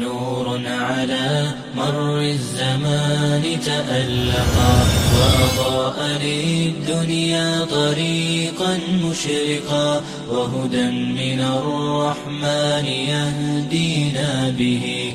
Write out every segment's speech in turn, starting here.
نور على مر الزمان تألقا وأضاء للدنيا طريقا مشرقا وهدى من الرحمن يهدينا به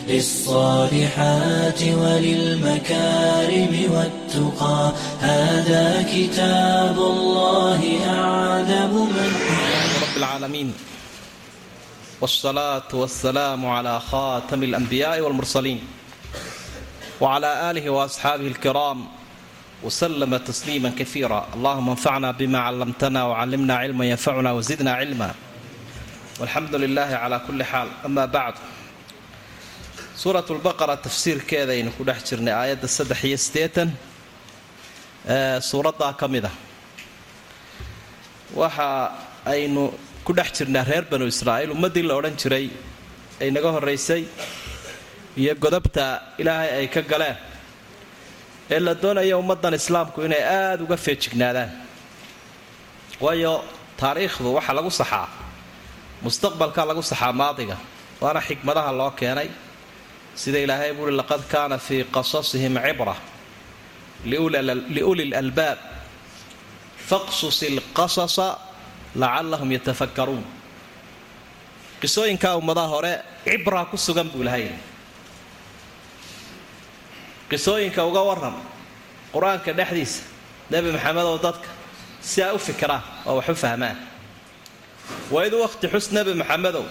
للصالحات وللمكارم والتقى هذا كتاب الله أعذب من رب العالمين والصلاة والسلام على خاتم الأنبياء والمرسلين وعلى آله وأصحابه الكرام وسلم تسليما كثيرا اللهم انفعنا بما علمتنا وعلمنا علما ينفعنا وزدنا علما والحمد لله على كل حال أما بعد suurat lbaqara tafsiirkeeda aynu ku dhex jirnay aayadda saddex iyo siddeetan ee suuraddaa ka mid ah. Waxa aynu ku dhex jirnaa reer banu israa'iil ummaddii la odhan jiray ay naga horraysay iyo godobta ilaahay ay ka galeen ee la doonaya ummaddan islaamku inay aada uga feejignaadaan waayo taariikhdu waxaa lagu saxaa mustaqbalka lagu saxaa maadiga waana xikmadaha loo keenay sida ilaahay buuhi laqad kaana fii qasasihim cibra liuli lalbaab faqsus ilqasasa lacallahum yatafakkaruun. Qisooyinkaa ummadaha hore cibraa ku sugan buu ilahay qisooyinka uga waran qur'aanka dhexdiisa nebi maxamedow dadka si ay u fikiraan oo wax u fahmaan. Waid waqti xus nebi maxamedow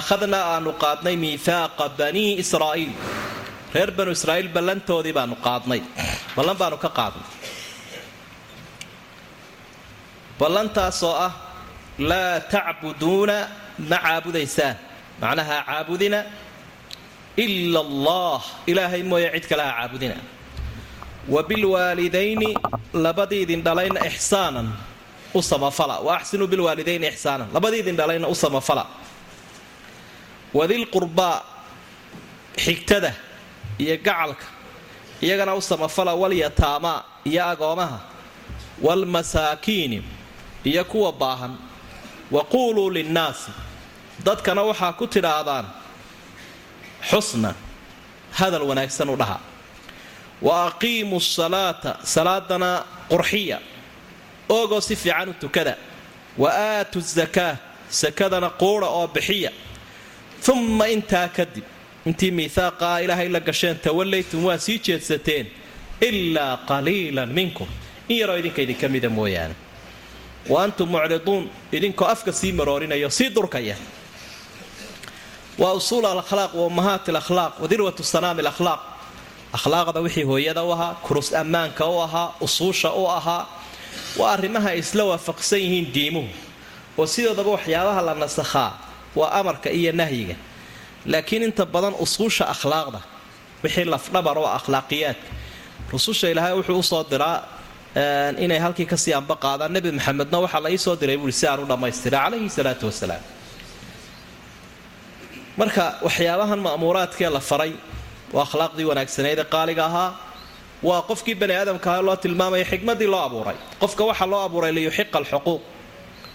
akhadnaa aanu qaadnay miihaaqa banii israa'iil reer banu israa'iil ballantoodii baanu qaadnay ballan baanu ka qaadnay ballantaasoo ah laa tacbuduuna ma caabudaysaan macnaha caabudina ila allah ilaahay mooye cid kale ha caabudina wa bilwaalidayni labadiidin dhalayna ixsaanan u samafala wa axsinuu bilwaalidayni ixsaanan labadiidin dhalayna u samafala wadilqurbaa xigtada iyo gacalka iyagana u samafala walyataamaa iyo agoomaha waalmasaakiini iyo kuwa baahan. Wa quuluu linnaasi dadkana waxaa ku tidhaahdaan xusna hadal wanaagsan u dhaha. Wa aqiimuu salaata salaadana qurxiya. Oogoo si fiican u tukada. Wa aatu zakaa sakadana quudha oo bixiya uma intaa kadib intii miihaaqaa ilaahay la gasheen tawallaytum waa sii jeedsateen ilaa qaliilan minkum in yaroo idinka idinka mida mooyaane wa antum mucriduun idinkoo afka sii maroorinaya sii durkaya waa usuul alakhlaaq wa ummahaat alakhlaaq wa dirwatu sanaami alakhlaaq akhlaaqda wixii hooyada u ahaa kurus ammaanka u ahaa usuusha u ahaa waa arrimaha ay isla waafaqsan yihiin diimuhu oo sidoodaba waxyaabaha la nasakhaa waa amarka iyo nahyiga. Laakiin inta badan usuusha akhlaaqda wixii lafdhabar oo akhlaaqiyaadka rususha ilaahay wuxuu u soo diraa inay halkii ka sii amba qaadaan nebi maxamedna waxaa la iisoo diray buui si aan u dhammaystira calayhi salaatu wasalaam. Marka waxyaabahan ma'muuraadkee la faray waa akhlaaqdii wanaagsaneyd ee qaaliga ahaa waa qofkii bani aadamkaah loo tilmaamaya xikmadii loo abuuray. Qofka waxaa loo abuuray liyuxiqa alxuquuq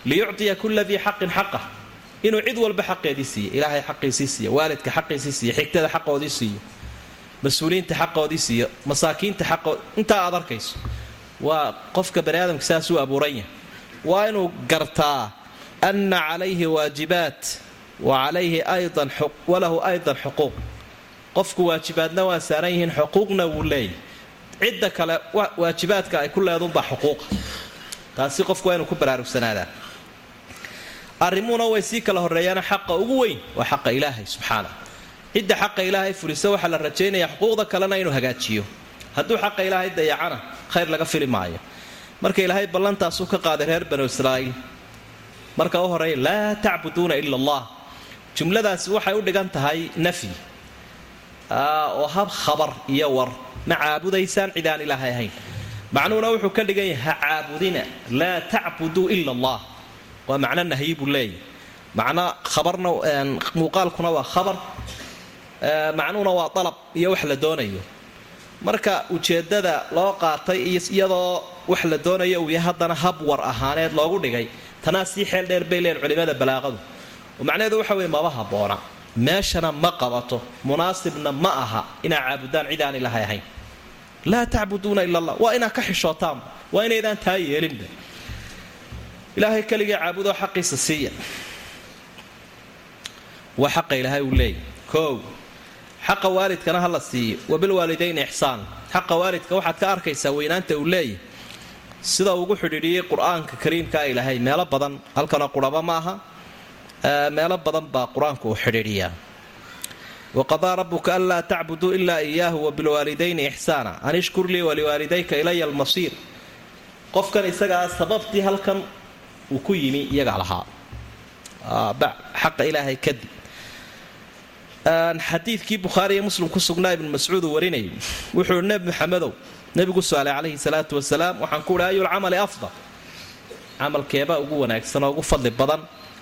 liyuctiya kula dii xaqin xaqah inuu cid walba xaqeedii siiyo. Ilaahay xaqiisii siiyo. Waalidka xaqiisii siiyo. Xigtada xaqoodii siiyo. Mas'uuliyiinta xaqoodii siiyo. Masaakiinta xaqood. Intaa aad arkayso. Waa qofka bani aadamka saasuu abuuran yahay. Waa inuu gartaa ana calayhi waajibaat wa calayhi aydan walahu aydan xuquuq. Qofku waajibaadna waa saaran yihiin xuquuqna wuu leeyahy cidda kale waajibaadka ay ku leedunbaa xuquuqa. Taasi qofku waa inuu ku baraarugsanaadaan arrimuhuna way sii kala horreeyaana xaqa ugu weyn waa xaqa ilaahay subxaana. Cidda xaqa ilaahay fulisa waxaa la rajaynayaa xuquuqda kalena inuu hagaajiyo. Hadduu xaqa ilaahay dayacana khayr laga fili maayo. Marka ilaahay ballantaasuu ka qaaday reer banu israa'iil. Marka u horreeya laa tacbuduuna ila allah. Jumladaasi waxay u dhigan tahay nafyi oo hab khabar iyo war. Ma caabudaysaan cid aan ilaahay ahayn. Macnuhuna wuxuu ka dhigan yahay ha caabudina. Laa tacbuduu ila allah waa macno nahyi buu leeyahy macno khabarna muuqaalkuna waa khabar. Macnuhuna waa dalab iyo wax la doonayo. Marka ujeeddada loo qaatay iyadoo wax la doonayo uu yahay haddana hab ahaaneed loogu dhigay tanaa sii xeel dheer bay leen culimada balaaqadu. Oo macnaheedu waxa weye maba habboona meeshana ma qabato munaasibna ma aha inaa caabudaan cid aan ahayn. Laa tacbuduuna ila allah waa inaad ka xishootaanba waa inaydaan taa yeelinba ilaahay keligii caabudoo xaqiisa siiya. Waa xaqa ilaahay uu leeyahy koow xaqa waalidkana ha la siiyo. Wabilwaalidayni ixsaan. Xaqa waalidka waxaad ka arkaysaa weynaanta uu leeyahy sida ugu xidhiidhiyey qur'aanka kariimkaa ilaahay meelo badan halkana quraba ma aha. Meelo badan baa qur'aanku uu xidhiidhiyaa. Waqadaa rabuka anlaa tacbuduu ilaa iyaahu wabilwaalidayni ixsaana. An ishkur lii waliwaalidayka ilaya almasiir. Qofkan isagaa sababtii halkan uu ku yimi iyagaa lahaa. Xaqa ilaahay kadib xadiidkii bukhaari iyo muslim ku sugnaa ibnu mascuud uu warinayay. Wuxuu nebi maxamedow nebigu su'aalay calayhi salaatu wasalaam waxaan ku uhi ayulcamali afdal? Camalkeebaa ugu wanaagsan oo ugu fadli badan.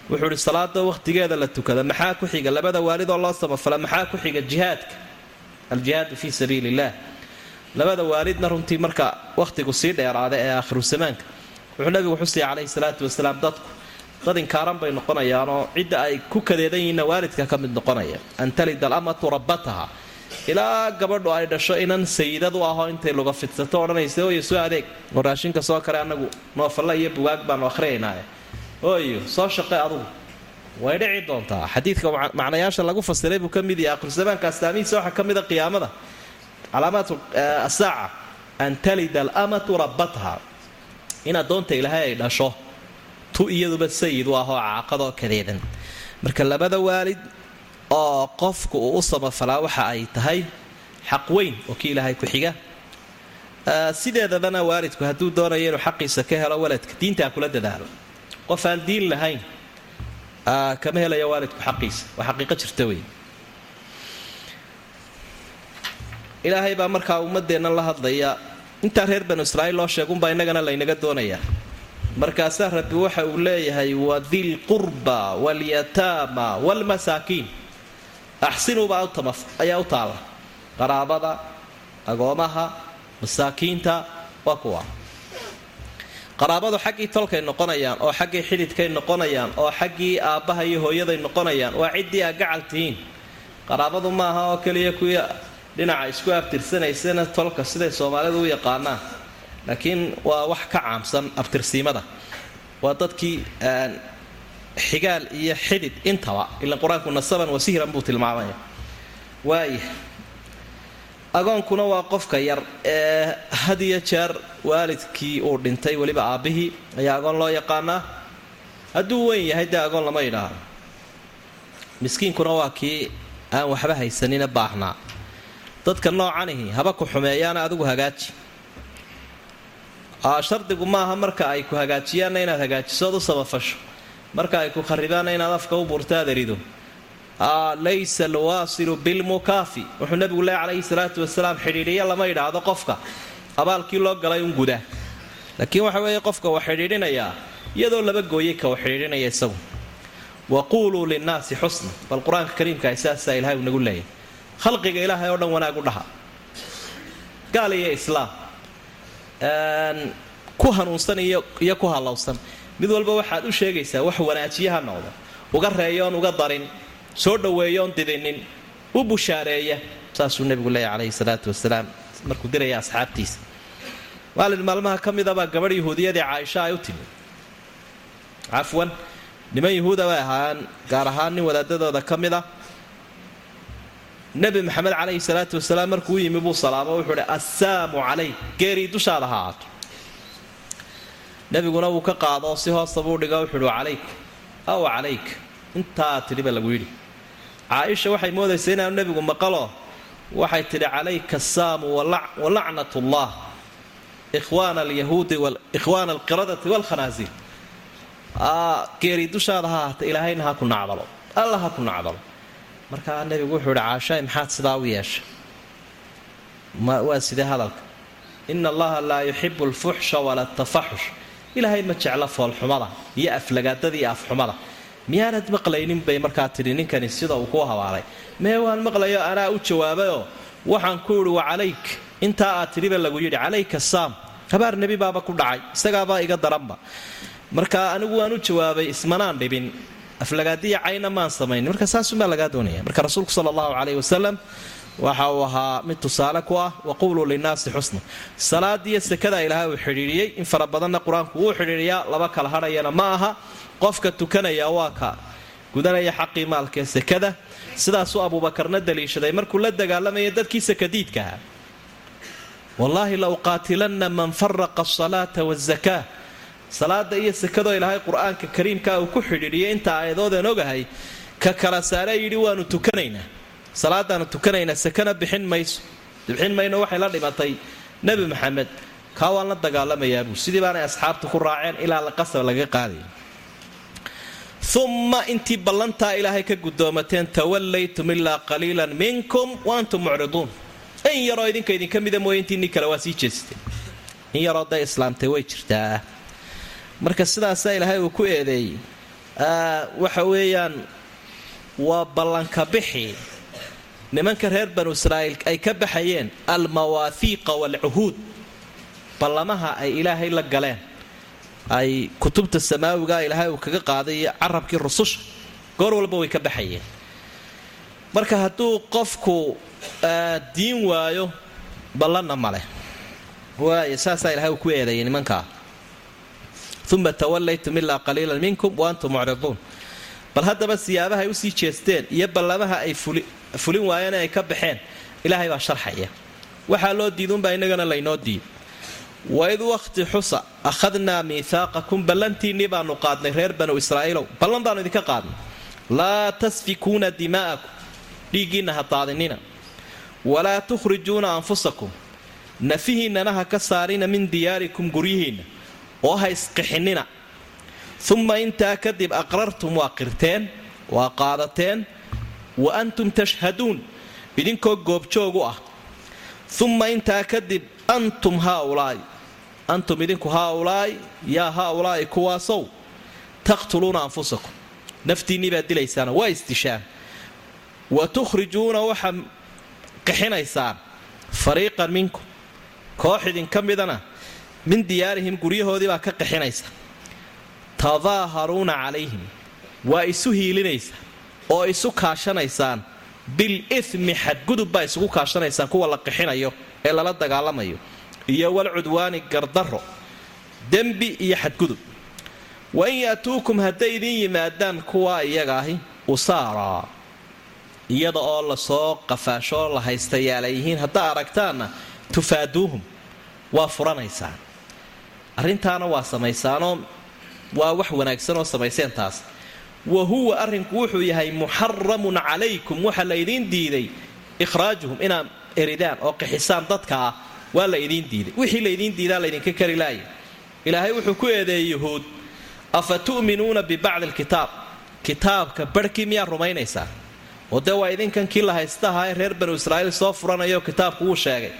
Wuxuu ihi salaada wakhtigeeda la tukada maxaa ku xiga labada waalidoo loo samafala maxaa ku xiga jihaadka? Aljihaadu fii sabiili illaah labada waalidna runtii marka wakhtigu sii dheeraada ee aakhiru zamaanka wuxuu nabigu xusaya calayhi salaatu wasalaam dadku. Dad inkaaran bay noqonayaanoo cidda ay ku kadeedan yihiinna waalidka ka mid noqonaya. An talida alamatu rabbataha. Ilaa gabadhu ay dhasho inan sayidad u ahoo intay luga fidsato odhanaysa oyo soo adeeg. Oo raashinka soo kale annagu noofalla iyo bugaag baanu akhriyaynaaye ooyo soo shaqe adugu. Way dhici doontaa. Xadiidka macnayaasha lagu fasiray buu ka mid yahay akhrisamaanka astaamihiisa waxaa ka mida qiyaamada. Calaamaat asaaca an talida alamatu rabbatha in addoonta ilaahay ay dhasho. Tu iyaduba sayid u ahoo caaqadoo kadeedan marka labada waalid oo qofku uu u samafalaa waxa ay tahay xaq weyn oo kii ilaahay ku xiga. Sideedabana waalidku hadduu doonayo inuu xaqiisa ka helo waladka diintaa kula dadaalo. Qof aan diin lahayn kama helayo waalidku xaqiisa waa xaqiiqo jirta wey ilaahay baa markaa ummadeennan la hadlaya intaa reer banu israa'iil loo sheegunbaa innagana laynaga doonayaa markaasaa rabbi waxa uu leeyahay wadilqurba walyataama waalmasaakiin axsinuubaa ayaa u taalla qaraabada agoomaha masaakiinta waa kuwa. Qaraabadu xaggii tolkay noqonayaan oo xaggii xididkay noqonayaan oo xaggii aabbaha iyo hooyaday noqonayaan waa ciddii aa gacal tihiin qaraabadu maaha oo keliya kuwii dhinaca isku abtirsanaysana tolka siday soomaalidu u yaqaanaan. Laakiin waa wax ka caamsan abtirsiimada. Waa dadkii xigaal iyo xidid intaba ila qur'aanku nasaban wasihran buu tilmaamaya. Waaya agoonkuna waa qofka yar ee had iyo jeer waalidkii uu dhintay weliba aabbihii ayaa agoon loo yaqaanaa. Hadduu weyn yahay dee agoon lama yidhaahdo. Miskiinkuna waa kii aan waxba haysanina baahnaa dadka noocanihi haba ku xumeeyaana adigu hagaaji. Shardigu maaha marka ay ku hagaajiyaanna inaad hagaajisood u samafasho marka ay ku kharibaanna inaad afka u buurtaad erido. Laysa alwaasilu bilmukaafi wuxuu nabigu leey calayhi salaatu wasalaam xidhiidhiya lama yidhaahdo qofka. Abaalkii loo galay un guda laakiin waxa weeye qofka wa xidhiidhinayaa iyadoo laba gooyey ka wa xidhiidhinaya isagu. Wa quuluu linnaasi xusna. Bal qur'aanka kariimka saasaa ilahay uu nagu leeyahy khalqiga ilaahay oo dhan wanaag u dhaha. Gaal iyo islaam. Ku hanuunsan iyo ku hallowsan mid walba waxaad u sheegaysaa wax wanaajiyaha noqdo. Uga reeyoon uga darin soo dhoweeyoon didinin u bushaareeya saasuu nebigu leeyahy calayhi salaatu wasalaam markuu diraya asxaabtiisa. Maalin maalmaha ka midabaa gabadh yahuudiyadii caaisha ay u timi cafwan niman yahuuda bay ahaan gaar ahaan nin wadaadadooda ka mid a nebi maxamed calayhi salaatu wasalaam markuu yimi buu salaamo wuxuu hi assaamu calayk geerii dushaada ha aato nebiguna wuu ka qaado si hoosta buu dhiga wuxuu hi calayk aw calayk intaa tidhiba lagu yidhi. Caaisha waxay moodaysa inaanu nebigu maqalo. Waxay tidhi calayka assaamu walacnat ullah ikhwaana alyahuudi ikhwaana alqiradati waalkhanaasiir geerii dushaada ha ilaahayna ha ku nacdalo alla ha ku nacdalo markaa nebigu wuxuu ihi caashaay maxaad sidaa u yeesha waa sidee hadalka? Ina allaha laa yuxibu alfuxsha wala tafaxush ilaahay ma jecla foolxumada iyo aflagaadada iyo afxumada miyaanad maqlaynin bay markaa tidhi ninkani sida uu ku habaalay. Mee waan maqlayo anaa u jawaabayoo waxaan ku idhi wa calayk. Intaa aad tidhiba lagu yidhi calayka saam. Habaar nebi baaba ku dhacay isagaabaa iga daranba. Marka anigu waan u jawaabay ismanaan dhibin aflagaadiya cayna maan samayn. Marka saasumaa lagaa doonaya. Marka rasuulku sala allahu caleyhi wasalam waxa uu ahaa mid tusaale ku ah waquuluu linnaasi xusna. Salaadiiyo sekadaa ilaahay uu xidhiidhiyey in fara badanna qur'aanku wuu xidhiidhiyaa laba kala hadhayana ma aha. Qofka tukanaya waa ka gudanaya xaqii maalkaee sekada sidaasuu abuubakarna daliishaday. Markuu la dagaalamaya dadkii sakadiidkaha wallaahi la uqaatilanna man faraqa asalaata wazakaa salaada iyo sekadoo ilaahay qur'aanka kariimkaa uu ku xidhiidhiyay inta aayadoodan ogahay ka kala saare yidhi waanu tukanaynaa salaadaanu tukanaynaa sekana bixin mayso. Bixin mayno waxay la dhimatay nebi maxamed. Kaa waan la dagaalamayaabuu sidii baanay asxaabta ku raaceen ilaa la qasab laga qaadaya umma intii ballantaa ilaahay ka guddoomateen tawallaytum ilaa qaliilan minkum wa antum mucriduun. In yaroo idinka idinka mida mooye intiinii kale waa sii jeesteen in yaroo day islaamtay way jirtaa marka sidaasaa ilaahay uu ku eedeeyey. Waxa weeyaan waa ballanka bixi. Nimanka reer banu israa'iil ay ka baxayeen almawaahiiqa waalcuhuud ballamaha ay ilaahay la galeen. Ay kutubta samaawiga ilaahay uu kaga qaaday iyo carabkii rususha. Goor walba way ka baxayeen. Marka hadduu qofku diin waayo ballanna maleh waay saasaa ilahay uu ku eedeeyay nimankaa uma tawallaytum ilaa qaliilan minkum wa mucriduun bal haddaba siyaabaha ay u sii jeesteen iyo ballamaha ay fulin waayeen ay ka baxeen ilaahay baa sharxaya. Waxaa loo diidunbaa innagana laynoo diid. Waid wakhti xusa akhadnaa miihaaqakum ballantiinnii baanu qaadnay reer banu israa'iilow. Ballan baanu idinka qaadnay. Laa tasfikuuna dimaa'akum dhiiggiinna ha daadinina walaa tukhrijuuna anfusakum nafihiinnana ha ka saarina min diyaarikum guryihiinna oo ha isqixinina uma intaa kadib aqrartum waa qirteen waa qaadateen wa antum tashhaduun idinkoo goobjoogu ah. Uma intaa kadib antum haaulaa'i antum idinku haaulaa'i yaa haaulaa'i kuwaasow taqtuluuna anfusakum. Naftiinnii baad dilaysaana waa isdishaan wa tukhrijuuna waxaa qixinaysaan fariiqan minkum koox idinka midana min diyaarihim guryahoodii baa ka qixinaysa. Tadaaharuuna calayhim waa isu hiilinaysa oo isu kaashanaysaan. Bil ithmi xadgudub baa isugu kaashanaysaan kuwa la qixinayo ee lala dagaalamayo. Iyo walcudwaani gardarro dembi iyo xadgudub. Wa in ya'tuukum hadday idin yimaadaan kuwaa iyaga ahi usaaraa iyada oo la soo qafaashoo la haystayaala yihiin haddaa aragtaanna tufaaduuhum waa furanaysaan arrintaana waa samaysaanoo waa wax wanaagsan oo samayseen taas wa huwa arrinku wuxuu yahay muxaramun calaykum waxa la idiin diiday. Ikhraajuhum inaad eridaan oo qixisaan dadka ah waa la idiin diiday. Wixii laydiin diidaa laydinka kari laaya ilaahay wuxuu ku eedeeyey yuhuud afa tu'minuuna bibacdi alkitaab? Kitaabka barhkii miyaa rumaynaysaa? Oo dee waa idinkan kii la haystahaa ee reer banu israa'iil soo furanayo kitaabku wuu sheegay.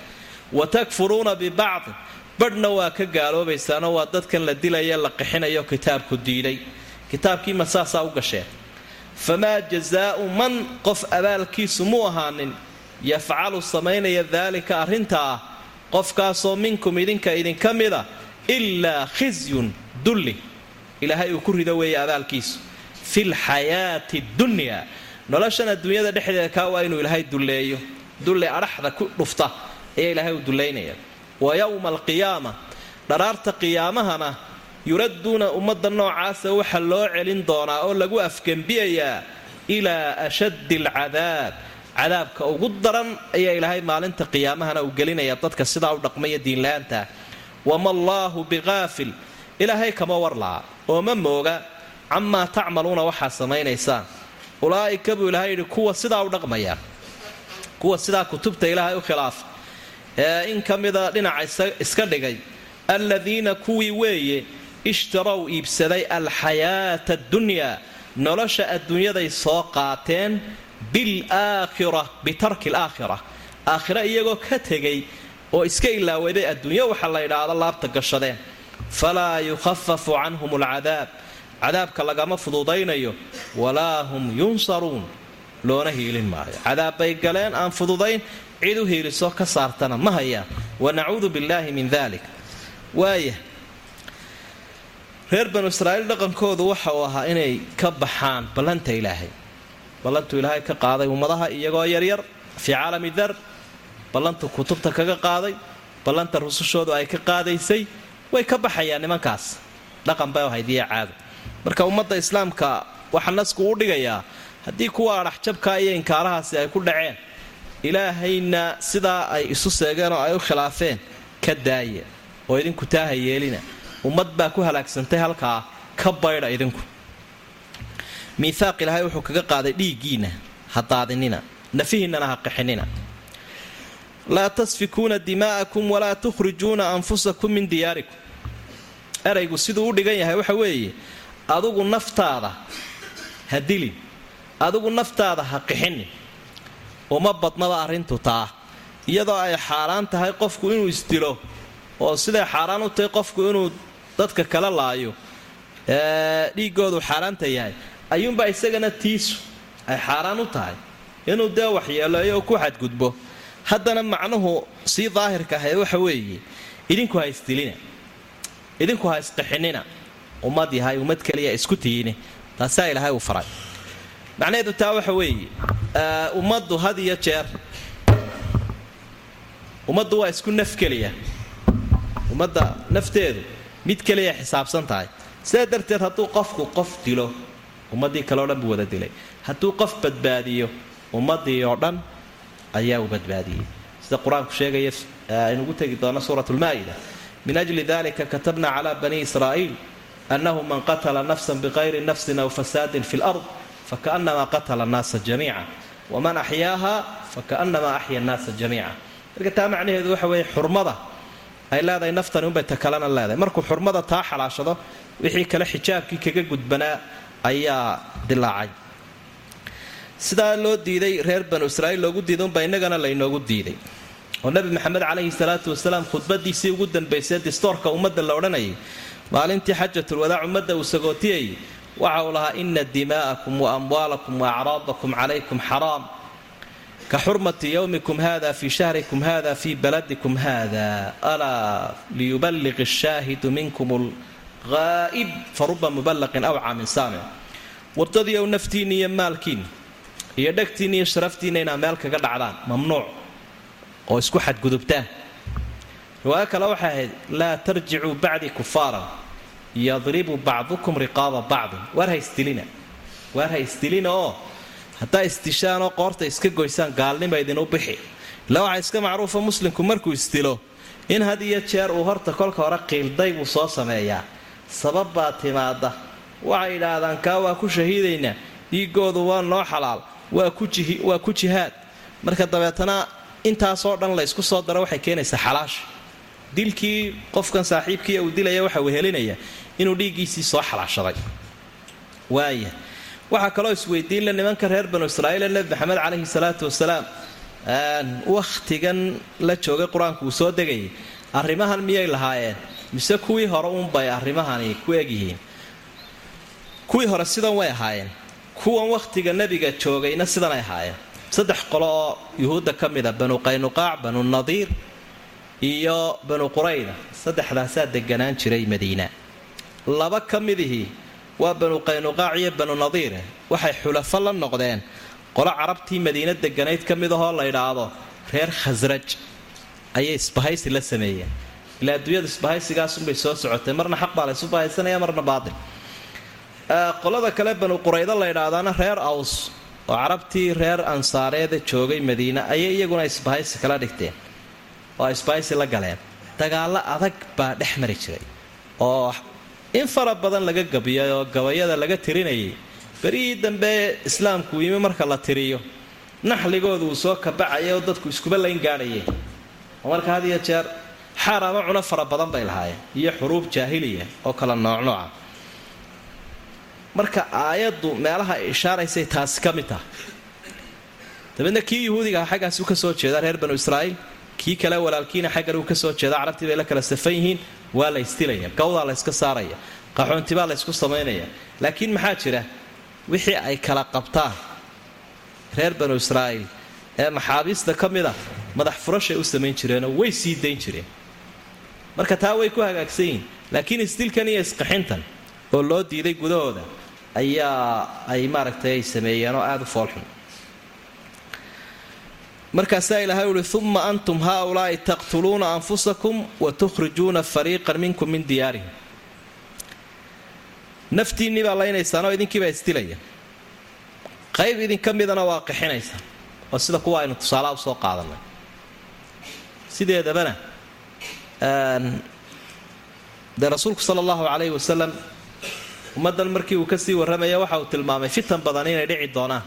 Wa takfuruuna bibacdi badhna waa ka gaaloobaysaanoo waa dadkan la dilaya la qixinayo kitaabku diiday. Kitaabkii ma saasaa u gasheen. Famaa jazaau man qof abaalkiisu mu ahaanin yafcalu samaynaya daalika arrinta ah qofkaasoo minkum idinka idinka mida ilaa khisyun dulli. Ilaahay uu ku rido weeye abaalkiisu. Fi lxayaati dunya noloshan adduunyada dhexdeeda kaa waa inuu ilaahay dulleeyo. Dulli adhaxda ku dhufta ayaa ilaahay uu dullaynaya wa yowma alqiyaama dharaarta qiyaamahana yuradduuna ummadda noocaasa waxa loo celin doonaa oo lagu afgembiyayaa ilaa ashaddi alcadaab cadaabka ugu daran ayaa ilaahay maalinta qiyaamahana uu gelinaya dadka sidaa u dhaqmaya diinla-aantaa wama allaahu biqaafil ilaahay kama warlaa oo ma mooga. Camaa tacmaluuna waxaa samaynaysaan ulaa'ika buu ilaahay yidhi kuwa sidaa u dhaqmaya kuwa sidaa kutubta ilaahay u khilaafa ee in ka mida dhinaca iska dhigay. Aladiina kuwii weeye ishtarow iibsaday alxayaata addunyaa nolosha adduunyaday soo qaateen bilaakhira bitarki alaakhira aakhira. Iyagoo ka tegay oo iska ilaawaday adduunyo waxa la yidhaahdo laabta gashadeen. Falaa yukhafafu canhum alcadaab. Cadaabka lagama fududaynayo. Walaa hum yunsaruun. Loona hiilin maayo. Cadaab bay galeen aan fududayn cid u hiiliso ka saartana ma hayaan. Wanacuudu billaahi min dalik waaya reer banu israa'iil dhaqankoodu waxa uu ahaa inay ka baxaan ballanta ilaahay. Ballantuu ilaahay ka qaaday ummadaha iyagoo yaryar fii caalami dar ballantu kutubta kaga qaaday ballanta rusushoodu ay ka qaadaysay way ka baxayaan nimankaas. Dhaqan bay ahayd iyo caado. Marka ummadda islaamka waxaa nasku u dhigayaa haddii kuwa adhaxjabkaa iyo inkaarahaasi ay ku dhaceen ilaahayna sidaa ay isu seegeen oo ay u khilaafeen ka daaya oo idinku taaha yeelina. Ummad baa ku halaagsantay halkaa ka baydha idinku. Miihaaq ilaahay wuxuu kaga qaaday dhiiggiinna ha daadinina nafihiinnana ha qixinina. Laa tasfikuuna dimaa'akum walaa tukhrijuuna anfusakum min diyaarikum. Eraygu siduu u dhigan yahay waxa weeye adugu naftaada ha dilin adigu naftaada ha qixinin uma badnaba arrintu taa iyadoo ay xaaraan tahay qofku inuu isdilo oo siday xaaraan u tahay qofku inuu dadka kala laayo. Dhiigoodu xaaraanta yahay. Ayuunbaa isagana tiisu ay xaaraan u tahay inuu dee waxyeeleeyo oo ku xadgudbo. Haddana macnuhu sii daahirka ahayd waxa weeye idinku ha isdilina idinku ha isqixinina ummad yahay ummad keliya isku tiyine. Taasaa ilaahay uu faray macnaheedu taa waxa weeye ummaddu had iyo jeer. Ummaddu waa isku naf keliya. Ummadda nafteedu mid keliya xisaabsan tahay. Sidaa darteed hadduu qofku qof dilo ummaddii kale o dhan buu wada dilay. Hadduu qof badbaadiyo ummaddii oo dhan ayaa uu badbaadiyey. Sida qur'aanku sheegaya aynugu tegi doono suurat lmaa'ida. Min ajli dalika katabna cala bani israa'iil annahu man qatala nafsan biqayri nafsin aw fasaadin fi lard fakaanama qatala annaasa jamiica waman axyaaha fakaanama axya annaasa jamiica marka taa macnaheedu waxa weeye xurmada ay leedahay naftani unbay ta kalena leedahay markuu xurmada taa xalaashado wixii kale xijaabkii kaga gudbanaa ayaa dilaacay sidaa loo diiday reer banu israa'iil loogu diiday unbaa innagana laynoogu diiday oo nebi maxamed calayhi salaatu wasalaam khudbadiisii ugu dambaysay distoorka ummadda la odhanayay maalintii xajatulwadaac ummadda uu sagootiyayay waxa uu lahaa ina dimaa'akum wa amwaalakum wa acraadakum calaykum xaraam. Ka xurmati yowmikum hada fii shahrikum hada fii baladikum hada alaa liyuballiq ashaahidu minkum lghaa'ib faruba muballaqin awca min saamic wardadiiow naftiinna iyo maalkiinna iyo dhegtiinna iyo sharaftiinna inaad meel kaga dhacdaan mamnuuc oo isku xadgudubtaan. Riwaayo kale waxay ahayd laa tarjicuu bacdii kufaaran yadribu bacdukum riqaaba bacdin. Waar ha isdilina waar ha isdilina oo? Haddaa isdishaanoo qoorta iska goysaan gaalnima idinu bixi. Ila waxaa iska macruufa muslimku markuu isdilo in had iyo jeer uu horta kolka hore qiilday buu soo sameeyaa. Sabab baa timaada waxay idhaahdaan kaa waa ku shahiidaynaa dhiigoodu waa noo xalaal. Waa ku jihaad. Marka dabeetana intaasoo dhan la ysku soo daro waxay keenaysaa xalaasha dilkii qofkan saaxiibkii uu dilaya waxa wehelinaya inuu dhiiggiisii soo xalaashaday. Waaya waxaa kaloo isweydiinle nimanka reer banu israa'iil ee nebi maxamed calayhi salaatu wasalaam wakhtigan la joogay qur'aanku uu soo degayay arrimahan miyay lahaayeen? Mise kuwii hore uunbay arrimahani ku egyihiin kuwii hore sidan way ahaayeen. Kuwan wakhtiga nebiga joogayna sidanay ahaayeen. Saddex qolo oo yuhuudda ka mida banu qaynuqaac banu nadiir iyo banu qurayda. Saddexdaasaa deganaan jiray madiina laba ka midihii waa banu qaynuqaac iyo banu nadiire waxay xulafo la noqdeen. Qolo carabtii madiina deganayd ka mid ahoo la ydhaahdo reer khasraj. Ayay isbahaysi la sameeyeen. Ilaa adduunyadu isbahaysigaasunbay soo socotay. Marna xaq baa laysu bahaysanaya marna baatil. Qolada kale banu quraydo la ydhaahdaana reer aws oo carabtii reer ansaareeda joogay madiina ayay iyaguna isbahaysi kala dhigteen. Oo isbahaysi la galeen. Dagaallo adag baa dhex mari jiray oo in fara badan laga gabiyay gabayada laga tirinayay berihii dambe islaamku yimi marka la tiriyo. Naxligoodu uu soo kabacaya oo dadku iskuba layn gaadhayeen oo marka had iyo jeer xaar ama cuno fara badan bay lahaayeen iyo xuruub jaahiliya oo kala noocnooca. Marka aayaddu meelaha ay ishaaraysay taasi ka mid taha dabeedna kii yuhuudiga aha xaggaas u ka soo jeeda reer banu israa'iil kii kale walaalkiina xaggan uu ka soo jeeda carabtii bay la kala safan yihiin waa la istilaya gawdaa la yska saaraya qaxoontibaa la ysku samaynaya. Laakiin maxaa jira? Wixii ay kala qabtaan reer banu israa'iil ee maxaabiista ka mid a madax furashay u samayn jireenoo way sii dayn jireen. Marka taa way ku hagaagsan yihiin laakiin isdilkan iyo isqaxintan oo loo diiday gudahooda ayaa ay maaragtay ay sameeyeen oo aada u foolxun markaasaa ilaahay uhi uma antum haaulaa'i taqtuluuna anfusakum wa tukhrijuuna fariiqan minkum min diyaarihim. Naftiinnii baa laynaysaanoo idinkiibaa isdilaya qayb idinka midana waa qixinaysaan oo sida kuwa aynu tusaalaha u soo qaadanay sideedabana dee rasuulku sala allahu calayhi wasalam ummaddan markii uu ka sii warramaya waxa uu tilmaamay fitan badan inay dhici doonaan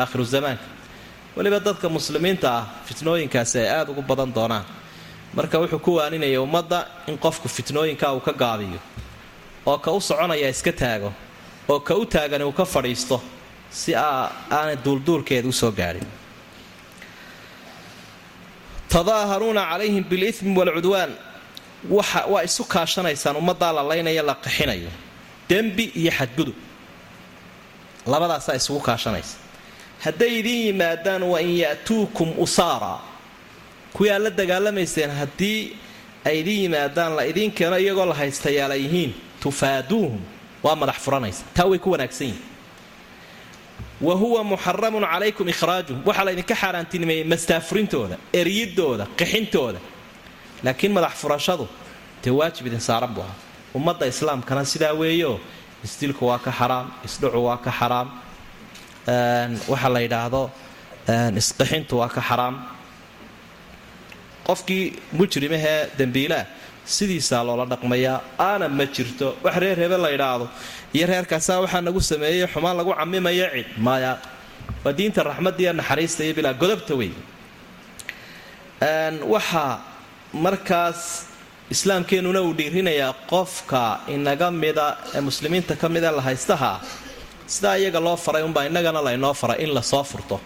aakhiru zamaanka weliba dadka muslimiinta ah fitnooyinkaasi ay aada ugu badan doonaan. Marka wuxuu ku waaninaya ummadda in qofku fitnooyinka uu ka gaabiyo oo ka u soconaya iska taago oo ka u taagani uu ka fadhiisto si aanay duulduulkeeda u soo gaadhin tadaaharuuna calayhim bilimi waalcudwaan waa isu kaashanaysaan ummaddaa la laynaya la qaxinayo dembi iyo xadgudub. Labadaasaa isugu kaashanaysa hadday idiin yimaadaan wa in ya'tuukum usaara. Kuwii aad la dagaalamayseen haddii ay idiin yimaadaan la idiin keeno iyagoo la haystayaala yihiin tufaaduuhum. Waa madax furanaysa. Taa way ku wanaagsan yihiin wa huwa muxaramun calaykum ikhraajuhum. Waxaa laydinka xaaraantinimeeyey mastaafurintooda eryidooda qixintooda. Laakiin madax furashadu dee waajib idin saaran buu ahaa. Ummadda islaamkana sidaa weeyo isdilku waa ka xaraam isdhucu waa ka xaraam waxa la yidhaahdo isqixintu waa ka xaraam. Qofkii mujrimahee dembiilaah sidiisaa loola dhaqmayaa aana ma jirto. Wax reer hebe la yidhaahdo. Iyo reerkaasaa waxaa nagu sameeyey xumaan lagu camimaya cid. Maya waa diinta raxmadiiyo naxariista iyo bilaa godobta wey waxaa markaas islaamkeennuna uu dhiirinayaa qofka inaga mida ee muslimiinta ka mida la haystaha sidaa iyaga loo faray unbaa innagana laynoo faray in la soo furto.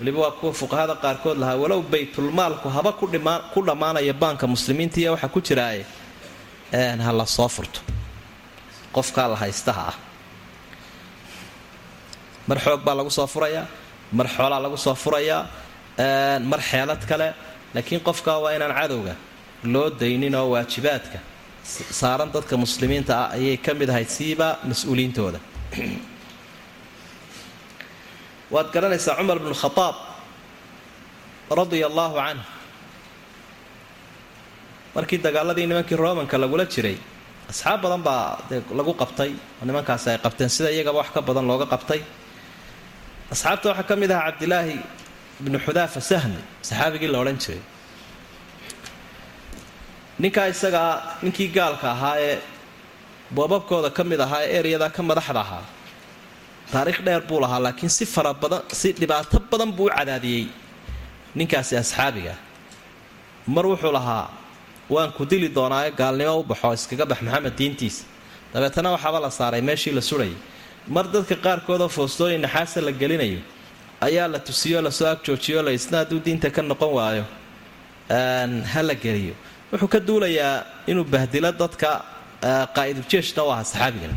Waliba waa kuwa fuqahada qaarkood lahaa walow baytulmaalku haba ku dhammaanaya baanka muslimiinta iyo waxa ku jiraaye ha la soo furto. Qofkaa la haystaha ah. Mar xoog baa lagu soo furayaa mar xoolaa lagu soo furayaa mar xeelad kale laakiin qofkaa waa inaan cadowga loo daynin oo waajibaadka saaran dadka muslimiinta ah ayay ka mid ahayd siiba mas'uuliyiintooda waad garanaysaa cumar bnu khadaab radia allaahu canh markii dagaaladii nimankii romanka lagula jiray asxaab badan baa dee lagu qabtay oo nimankaasi ay qabteen sida iyagaba wax ka badan looga qabtay. Asxaabta waxaa ka mid ahaa cabdilaahi bnu xudaafa sahmi saxaabigii la odhan jiray. Ninkaa isagaa ninkii gaalka ahaa ee boobabkooda ka mid ahaa ee eryadaa ka madaxda ahaa. Taariikh dheer buu lahaa laakiin si fara badan si dhibaato badan buu u cadaadiyey ninkaasi asxaabiga. Mar wuxuu lahaa waan ku dili doonaae gaalnimo u baxo iskaga bax maxamed diintiisa. Dabeetana waxaaba la saaray meeshii la sudhayay mar dadka qaarkoodoo foostooyin naxaasa la gelinayo ayaa la tusiyo la soo agjoojiyo la hadduu diinta ka noqon waayo ha la geliyo. Wuxuu ka duulayaa inuu bahdilo dadka qaa'idujeeshna u ahaa saxaabigan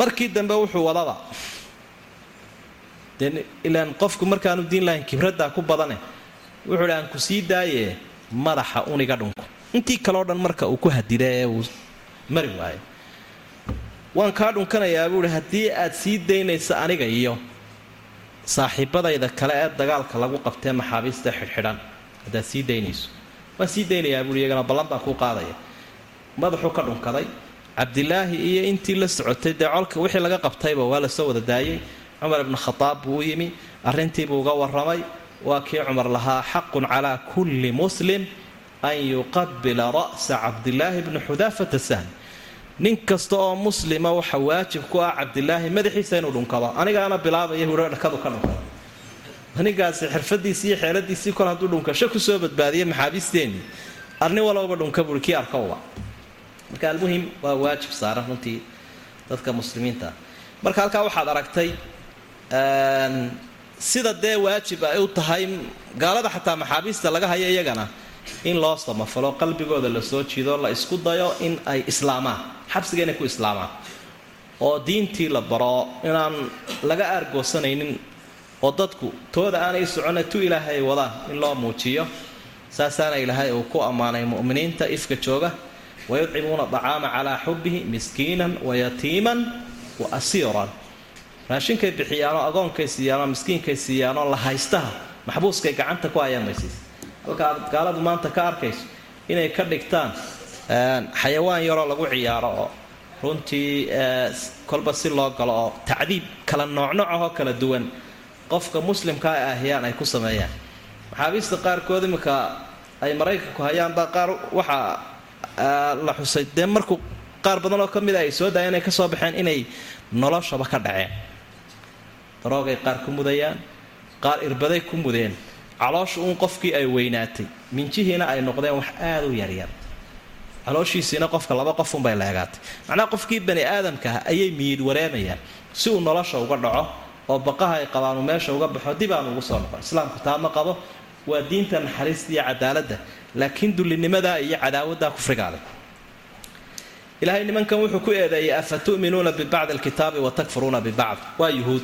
markii dambe wuxuu wadaba dee ilaan qofku markaanu diin lahayn kibraddaa ku badane wuxuu hi aan ku sii daaye madaxa uniga dhunko intii kaleo dhan marka uu ku hadida ee uu mari waayo waan kaa dhunkanayaa buuhi haddii aad sii daynaysa aniga iyo saaxiibadayda kale ee dagaalka lagu qabtee maxaabiista xidhxidhan haddaad sii daynayso waan sii daynayaa buui iyagana ballan baan kuu qaadaya madaxuu ka dhunkaday cabdilaahi iyo intii la socotay dee colka wixii laga qabtayba waa la soo wada daayay. Cumar ibnu khadaab buu yimi arrintiibuu uga warramay waa kii cumar lahaa xaqun calaa kulli muslim an yuqabila ra'sa cabdilaahi bni xudaafata sahm nin kasta oo muslima waxa waajib ku ah cabdilaahi madaxiisa inuu dhunkado. Anigaana bilaabaya huro dhakadu ka dhunkado ninkaasi xirfadiisii iyo xeeladiisii kol hadduu dhunkasho ku soo badbaadiyay maxaabiisteenii arnin walbaba dhunka buui kii arkowba marka almuhim waa waajib saaran runtii dadka muslimiinta. Marka halkaa waxaad aragtay sida dee waajib ay u tahay gaalada xataa maxaabiista laga haya iyagana in loo samafalo qalbigooda la soo jiido la isku dayo in ay islaamaan xabsiga ku islaamaan. Oo diintii la baro inaan laga aargoosanaynin oo dadku tooda aanay socona tu ilaahay ay wadaan in loo muujiyo saasaana ilaahay uu ku ammaanay mu'miniinta ifka jooga wayudcimuuna dacaama calaa xubbihi miskiinan wayatiiman wa asiiran raashinkay bixiyaanoo agoonkay siiyaanoo miskiinkay siiyaanoo la haystaha maxbuuskay gacanta ku hayaan maysiis halka aad gaaladu maanta ka arkayso inay ka dhigtaan xayawaan yaroo lagu ciyaaro oo runtii kolba si loo galo oo tacdiib kala noocnoocahoo kala duwan qofka muslimkaa ay ahyaan ay ku sameeyaan maxaabiista qaarkood iminka ay maraykanku hayaanbaa qaar waxaa la xusay. Dee markuu qaar badan oo ka mida ay soo daayeen ay ka soo baxeen inay noloshaba ka dhaceen. Daroogay qaar ku mudayaan qaar irbaday ku mudeen. Caloosha uun qofkii ay weynaatay. Minjihiina ay noqdeen wax aada u yaryar calooshiisiina qofka laba qofunbay leegaatay macnaha qofkii bani aadamka ah ayay miyid wareemayaan. Si uu nolosha uga dhaco oo baqaha ay qabaanu meesha uga baxo dib aan ugu soo noqon. Islaamku taa ma qabo waa diinta naxariista iyo cadaaladda laakiin dullinimadaa iyo cadaawaddaa kufrigaale ilaahay nimankan wuxuu ku eedeeyay afa tu'minuuna bibacdi alkitaabi wa takfuruuna bibacd waa yuhuud.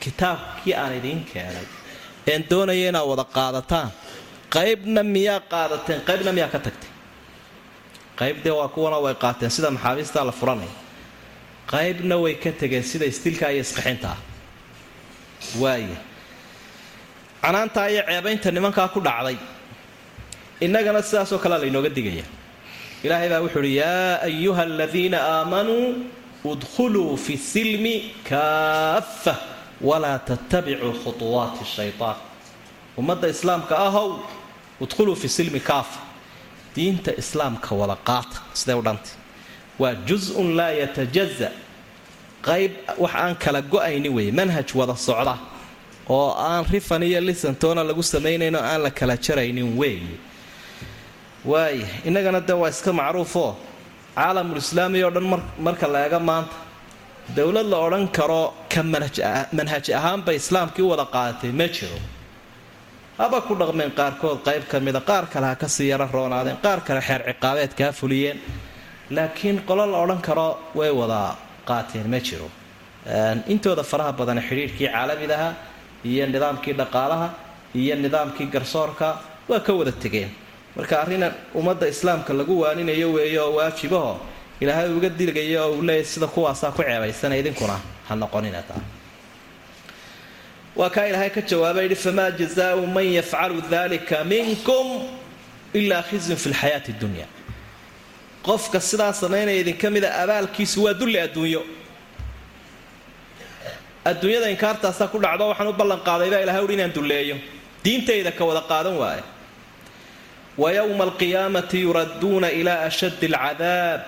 Kitaabkii aan idiin keenay een doonaya inaad wada qaadataan. Qaybna miyaa qaadateen? Qaybna miyaa ka tagtay? Qayb dee waa kuwana way qaateen sida maxaabiistaa la furanaya qaybna way ka tegeen sida istilkaa iyo isqixinta ah. Waaya canaantaa iyo ceebaynta nimankaa ku dhacday. Innagana sidaasoo kalea laynooga digaya. Ilaahay baa wuxuu uhi yaa ayuha aladiina aamanuu udkhuluu fi silmi kaaffa walaa tattabicuu khutuwaati shaytaan. Ummadda islaamka ahow udkhuluu fi silmi kaafa diinta islaamka wada qaata siday u dhantay waa jus-un laa yatajaza qayb wax aan kala go'ayni weeye manhaj wada socda oo aan rifan iyo lisantoona lagu samaynayn oo aan la kala jaraynin weeye waaya innagana dee waa iska macruufoo caalamulislaami oo dhan marka la eega maanta. Dowlad la odhan karo ka manhaj ahaanbay islaamkii u wada qaadatay ma jiro. Haba ku dhaqmeen qaarkood qayb ka mida qaar kale ha ka sii yaro roonaadeen qaar kale xeer ciqaabeed kaa fuliyeen. Laakiin qolo la odhan karo way wada qaateen ma jiro. Intooda faraha badan xidhiidhkii caalamidaha iyo nidaamkii dhaqaalaha iyo nidaamkii garsoorka waa ka wada tegeen. Marka arrinan ummadda islaamka lagu waaninayo weeye oo waajibaho ilaahay uga dilgayo oo uu leeyahy sida kuwaasaa ku ceebaysana idinkuna ha noqonina taa. Waa kaa ilaahay ka jawaaba yidhi famaa jazaau man yafcalu dalika minkum ilaa khizyun fi lxayaati dunya. Qofka sidaa samaynaya idinka mida abaalkiisu waa dulli adduunyo adduunyada inkaartaasaa ku dhacdo waxaan u ballan qaaday baa ilahay uhi inaan dulleeyo. Diintayda ka wada qaadan waaye. Wa yowma alqiyaamati yuradduuna ilaa ashaddi alcadaab.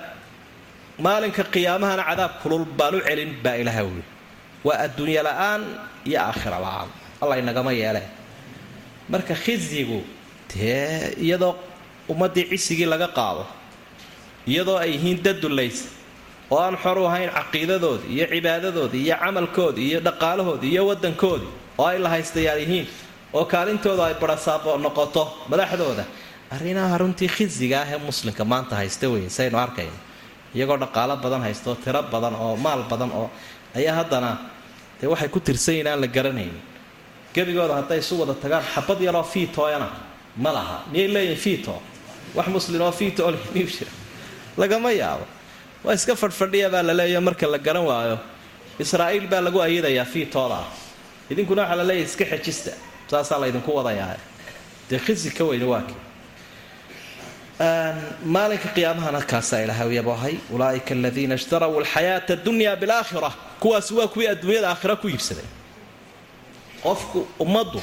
Maalinka qiyaamahana cadaab kulul baan u celin baa ilahay uhi waa adduunyo la'aan iyo aakhira la'aan. Alla inagama yeele marka khizyigu dee iyadoo ummaddii cisigii laga qaado iyadoo ay yihiin dad dullaysa oo aan xor u ahayn caqiidadoodi iyo cibaadadoodii iyo camalkoodii iyo dhaqaalahoodii iyo waddankoodii oo ay la haystayaal yihiin oo kaalintooda ay barasaabo noqoto madaxdooda arrinaha runtii khisiga ah ee muslimka maanta haysta weeye saynu arkayno. Iyagoo dhaqaalo badan haysta oo tiro badan oo maal badan oo ayaa haddana dee waxay ku tirsan yihiin aan la garanaynin gebigooda hadday isu wada tagaan xabad yaroo fiitooyana ma laha. Miyay leeyihiin fiito? Wax muslim oo fiito miyuu jira lagama yaabo waa iska fadhfadhiya baa la leeya marka la garan waayo. Israa'iil baa lagu ayadayaa fiitooda ah idinkuna waxaa la leeyahy iska xejista saasaa la ydinku wadayaa dee khisi ka weyne waaki maalinka qiyaamahana kaasaa ilahay yabohay ulaaika aladiina ishtaraw alxayaata adunya bilaakhira kuwaasi waa kuwii adduunyada aakhira ku iibsaday. Qofku ummaddu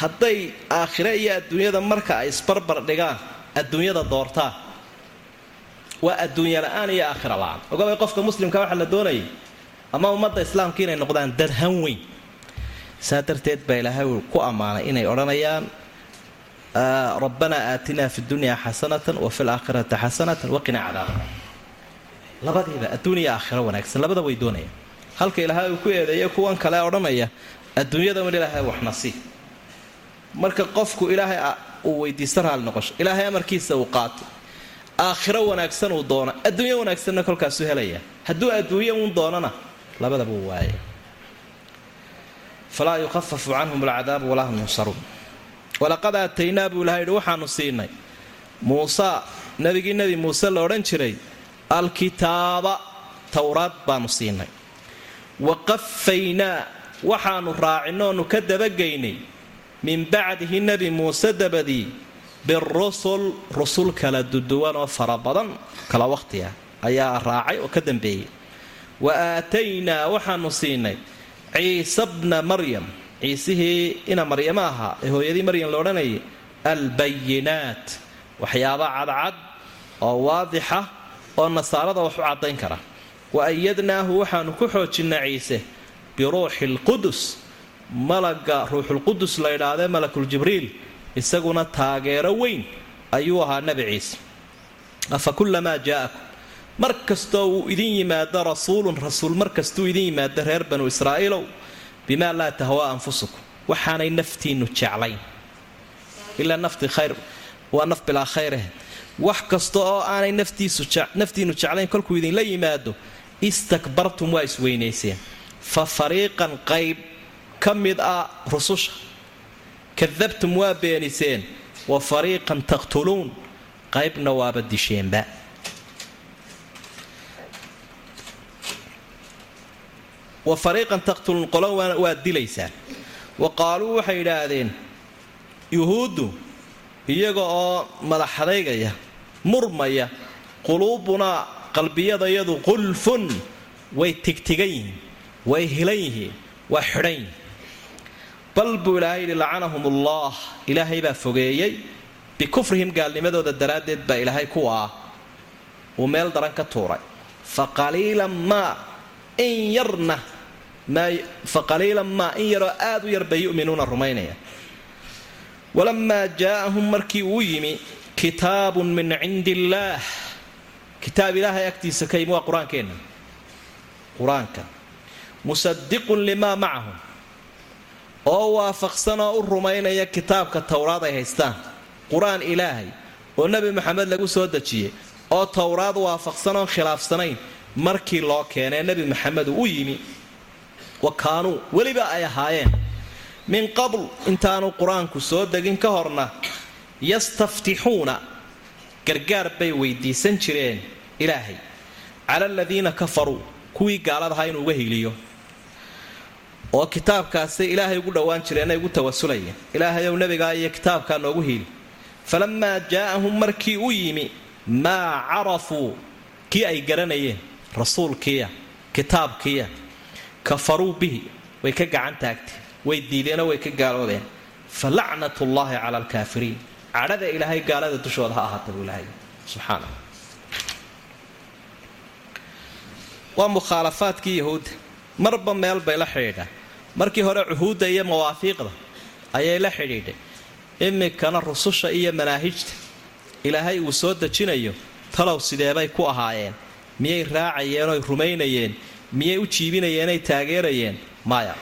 hadday aakhire iyo adduunyada marka ay isbarbar dhigaan adduunyada doortaan waa adduunya la'aan iyo aakhira la'aan. Ogabay qofka muslimka waxaa la doonayay ama ummadda islaamka inay noqdaan dad han weyn. Saa darteed baa ilaahay ku ammaanay inay odhanayaan rabbanaa aatinaa fi dunya xasanatan wa fi laakhirati xasanatan waqinaa cadaaba labadiiba adduuniya aakhiro wanaagsan labada way doonayaan. Halka ilaahay uu ku eedeeya kuwan kale odhanaya adduunyada un ilaahay waxna marka qofku ilaahay uu weydiisto raali noqosho. Ilaahay amarkiisa uu qaato aakhiro wanaagsan uu doono adduunyo wanaagsanna kolkaasuu helaya. Hadduu adduunyo uun doonana labadaba uu waaya falaa yukhafafu canhum alcadaabu walaa hum yunsaruun. Walaqad aataynaa buu ilahay yidhi waxaanu siinay. Muusa nebigii nebi muuse la odhan jiray alkitaaba towraad baanu siinay. Wa qafaynaa waxaanu raacinnoonu ka dabageynay min bacdihi nebi muuse dabadii birusul rusul kala duduwan oo fara badan kala wakhtiah ayaa raacay oo ka dambeeyey wa aataynaa waxaanu siinay ciise bna maryam ciisihii ina maryamo ahaa ee hooyadii maryam la odhanayay albayinaat waxyaaba cadcad oo waadixa oo nasaarada wax u caddayn kara wa ayadnaahu waxaanu ku xoojinnay ciise biruuxi lqudus malaga ruuxulqudus la ydhaadee malakuljibriil isaguna taageero weyn ayuu ahaa nebi ciise. Afa kullamaa jaa'akum mar kastoo uu idin yimaado rasuulun rasuul mar kastuu idin yimaado reer banu israa'iilow bimaa laa tahwaa anfusukum. Waxaanay naftiinnu jeclayn. Ilaa nafti khayr waa naf bilaa khayreh wax kasta oo aanay naftiinnu jeclayn kolkuu idinla yimaado istakbartum waa isweynayseen fa fariiqan qayb ka mid ah rususha kadabtum waa beeniseen wa fariiqan taqtuluun qaybna waaba disheenba wa fariiqan taqtuluun qolo waad dilaysaan wa qaaluu waxay yidhaahdeen yuhuuddu iyaga oo madaxadaygaya murmaya quluubunaa qalbiyadayadu qulfun way tigtigan yihiin way hilan yihiin waa xidhan yihiin bal buu ilaahay yidhi lacanahum ullah ilaahay baa fogeeyey. Bikufrihim gaalnimadooda daraaddeed baa ilaahay kuwa ah. Uu meel daran ka tuuray. Fa qaliilan maa in maa in yaroo aad u yar bay yu'minuuna rumaynaya. Walamaa jaa'ahum markii uu yimi kitaabun min cindi illaah kitaab ilaahay agtiisa ka yimi waa qur'aankeenna qur'aanka. Musadiqun limaa macahum oo waafaqsan oo u rumaynaya kitaabka towraad ay haystaan. Qur'aan ilaahay oo nebi maxamed lagu soo dejiyey oo towraad waafaqsan oon khilaafsanayn markii loo keenee nebi maxamed uu u yimi. Wa kaanuu weliba ay ahaayeen. Min qabl intaanu qur'aanku soo degin ka horna yastaftixuuna gargaar bay weydiisan jireen ilaahay. Cala aladiina kafaruu kuwii gaaladahaa inuu uga hiliyo oo kitaabkaasay ilaahay ugu dhowaan jireenay ugu tawasulayeen ilaahayow nebigaa iyo kitaabkaa noogu hiili falamaa jaa'ahum markii u yimi maa carafuu kii ay garanayeen rasuulkiiya kitaabkiiya kafaruu bihi way ka gacan taagteen way diideenoo way ka gaaloobeen fa lacnatullaahi cala alkaafiriin. Cadhada ilaahay gaalada dushooda ha ahaata buu ilaahay subxaana waa mukhaalafaadkii yahuudda marba meel bay la xidhiidhaan markii hore cuhuudda iyo mawaafiiqda ayay la xidhiidhay. Iminkana rususha iyo manaahijta ilaahay uu soo dejinayo talow sideebay ku ahaayeen? Miyay raacayeen oy rumaynayeen? Miyay u jiibinayeenay taageerayeen? Maya.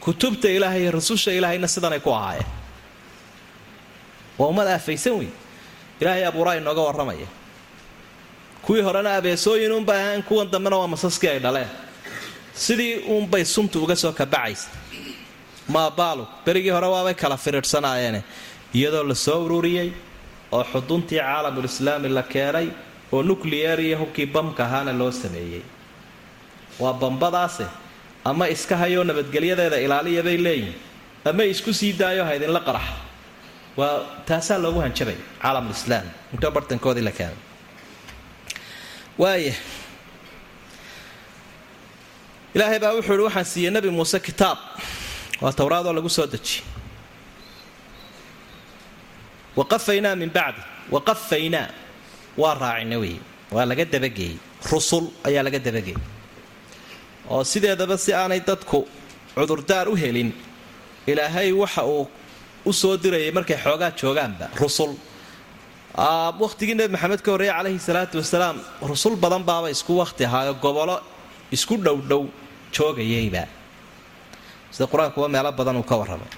Kutubta ilaahay rususha ilaahayna sidanay ku ahaayeen. Waa ummad aafaysan wey ilaahay abuuraa inooga warramaya. Kuwii horena abeesooyin uunbay ahayn kuwan dambena waa masaskii ay dhaleen sidii uunbay suntu uga soo kabacaysa. Maabaalu berigii hore waabay kala firiidhsanaayeene iyadoo la soo ururiyey oo xuduntii caalamulislaami la keenay oo nuclear iyo hubkii bamka ahaana loo sameeyey. Waa bambadaase ama iska hayoo nabadgelyadeeda ilaaliya bay leeyihiin ama isku sii daayo ha idinla qarax. Waa taasaa loogu hanjabay caalamulislaam intoo bartankoodii la keenay. Waaya ilaahay baa wuxuu ihi waxaan siiyey nebi muuse kitaab. Waa towraadoo lagu soo dejiyey waqafaynaa min bacdi waqafaynaa waa raacina wey waa laga dabageeyey. Rusul ayaa laga dabageeyey. Oo sideedaba si aanay dadku cudurdaar u helin ilaahay waxa uu u soo dirayay markay xoogaa joogaanba rusul. Wakhtigii nebi maxamed ka horreeyey calayhi salaatu wasalaam rusul badan baaba isku wakhti ahaayo gobolo isku dhowdhow joogayayba sida qur'aankuwa meelo badan uu ka warramay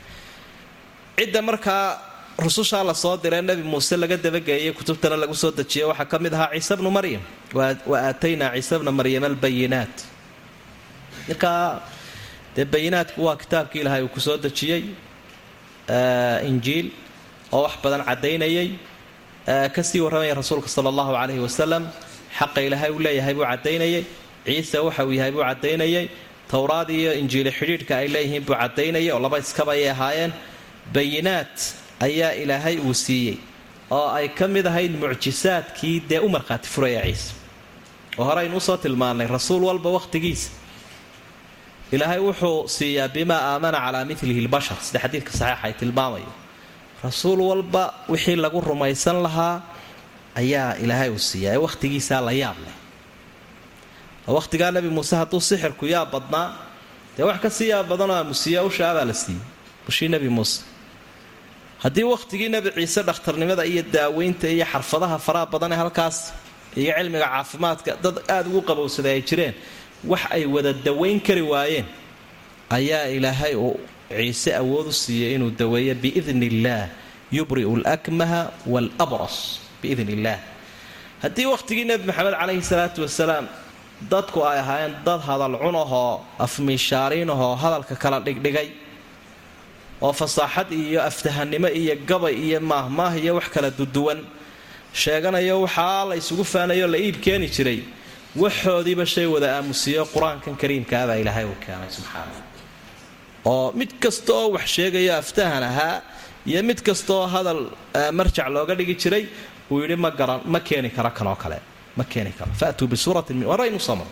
cidda markaa rusushaa la soo diree nebi muuse laga dabageeyey kutubtana lagu soo dejiyey waxaa ka mid ahaa ciise bnu maryam. Wa aataynaa ciise bna maryam albayinaat. Markaa dee bayinaatku waa kitaabkii ilaahay uu ku soo dejiyey injiil oo wax badan caddaynayay ka sii warramaya rasuulka sala allahu calayhi wasalam xaqa ilaahay uu leeyahay buu caddaynayay ciise waxa uu yahay buu caddaynayay. Towraad iyo injiili xidhiidhka ay leeyihiin buu caddaynayay oo laba iskaba ayay ahaayeen. Bayinaat ayaa ilaahay uu siiyey oo ay ka mid ahayd mucjisaadkii dee u markhaati furaya ciise. Oo hore aynu u soo tilmaannay rasuul walba wakhtigiisa ilaahay wuxuu siiyaa bimaa aamana calaa milihi lbashar. Sida xadiidka saxiixa ay tilmaamayo. Rasuul walba wixii lagu rumaysan lahaa ayaa ilaahay uu siiyaa ee wakhtigiisaa la yaab leh wakhtigaa nebi muuse hadduu sixirku yaa badnaa dee wax ka sii yaab badanoo aamusiiya ushaabaa la siiyey bushii nebi muuse haddii wakhtigii nebi ciise dhakhtarnimada iyo daaweynta iyo xarfadaha faraha badan ee halkaas iyo cilmiga caafimaadka dad aada ugu qabowsaday ay jireen wax ay wada dawayn kari waayeen ayaa ilaahay uu ciise awood u siiyey inuu daweeyo biidni illaah yubri'u lakmaha waalabras biidn illaah haddii wakhtigii nebi maxamed calayhi salaatu wasalaam dadku ay ahaayeen dad hadal cunahoo afmiishaariinahoo hadalka kala dhigdhigay oo fasaaxad iyo aftahanimo iyo gabay iyo maahmaah iyo wax kala duduwan sheeganayo waxaa la isugu faanayo la iib keeni jiray. Waxoodiiba shay wada aamusiiyo qur'aankan kariimkaabaa ilaahay uu keenay subxaana oo mid kasta oo wax sheegayo aftahan ahaa iyo mid kastaoo hadal marjac looga dhigi jiray uu yidhi ma garan ma keeni karo kanoo kale ma keeni karo faatuu bisuuratin min waraynu samr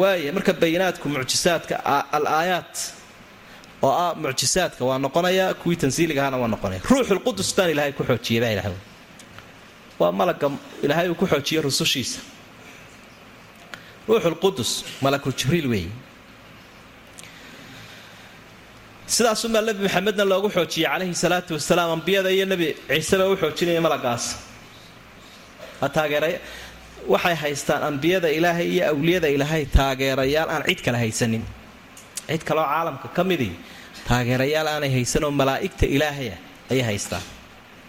waaya marka bayinaadku mucjisaadka al aayaat oo ah mucjisaadka waa noqonaya kuwii tansiiligahana waa noqonaya. Ruuxulqudus baan ilaahay ku xoojiyey baa ilahay waa malaga ilaahay uu ku xoojiyey rusushiisa. Ruuxulqudus malakul jibriil weeye sidaasumaa nebi maxamedna loogu xoojiyey calayhi salaatu wasalaam ambiyada iyo nebi ciiseba u xoojinaya malagaas. Taageera waxay haystaan ambiyada ilaahay iyo awliyada ilaahay taageerayaal aan cid kale haysanin. Cid kaloo caalamka ka midii taageerayaal aanay haysanoo malaa'igta ilaahaya ayay haystaan.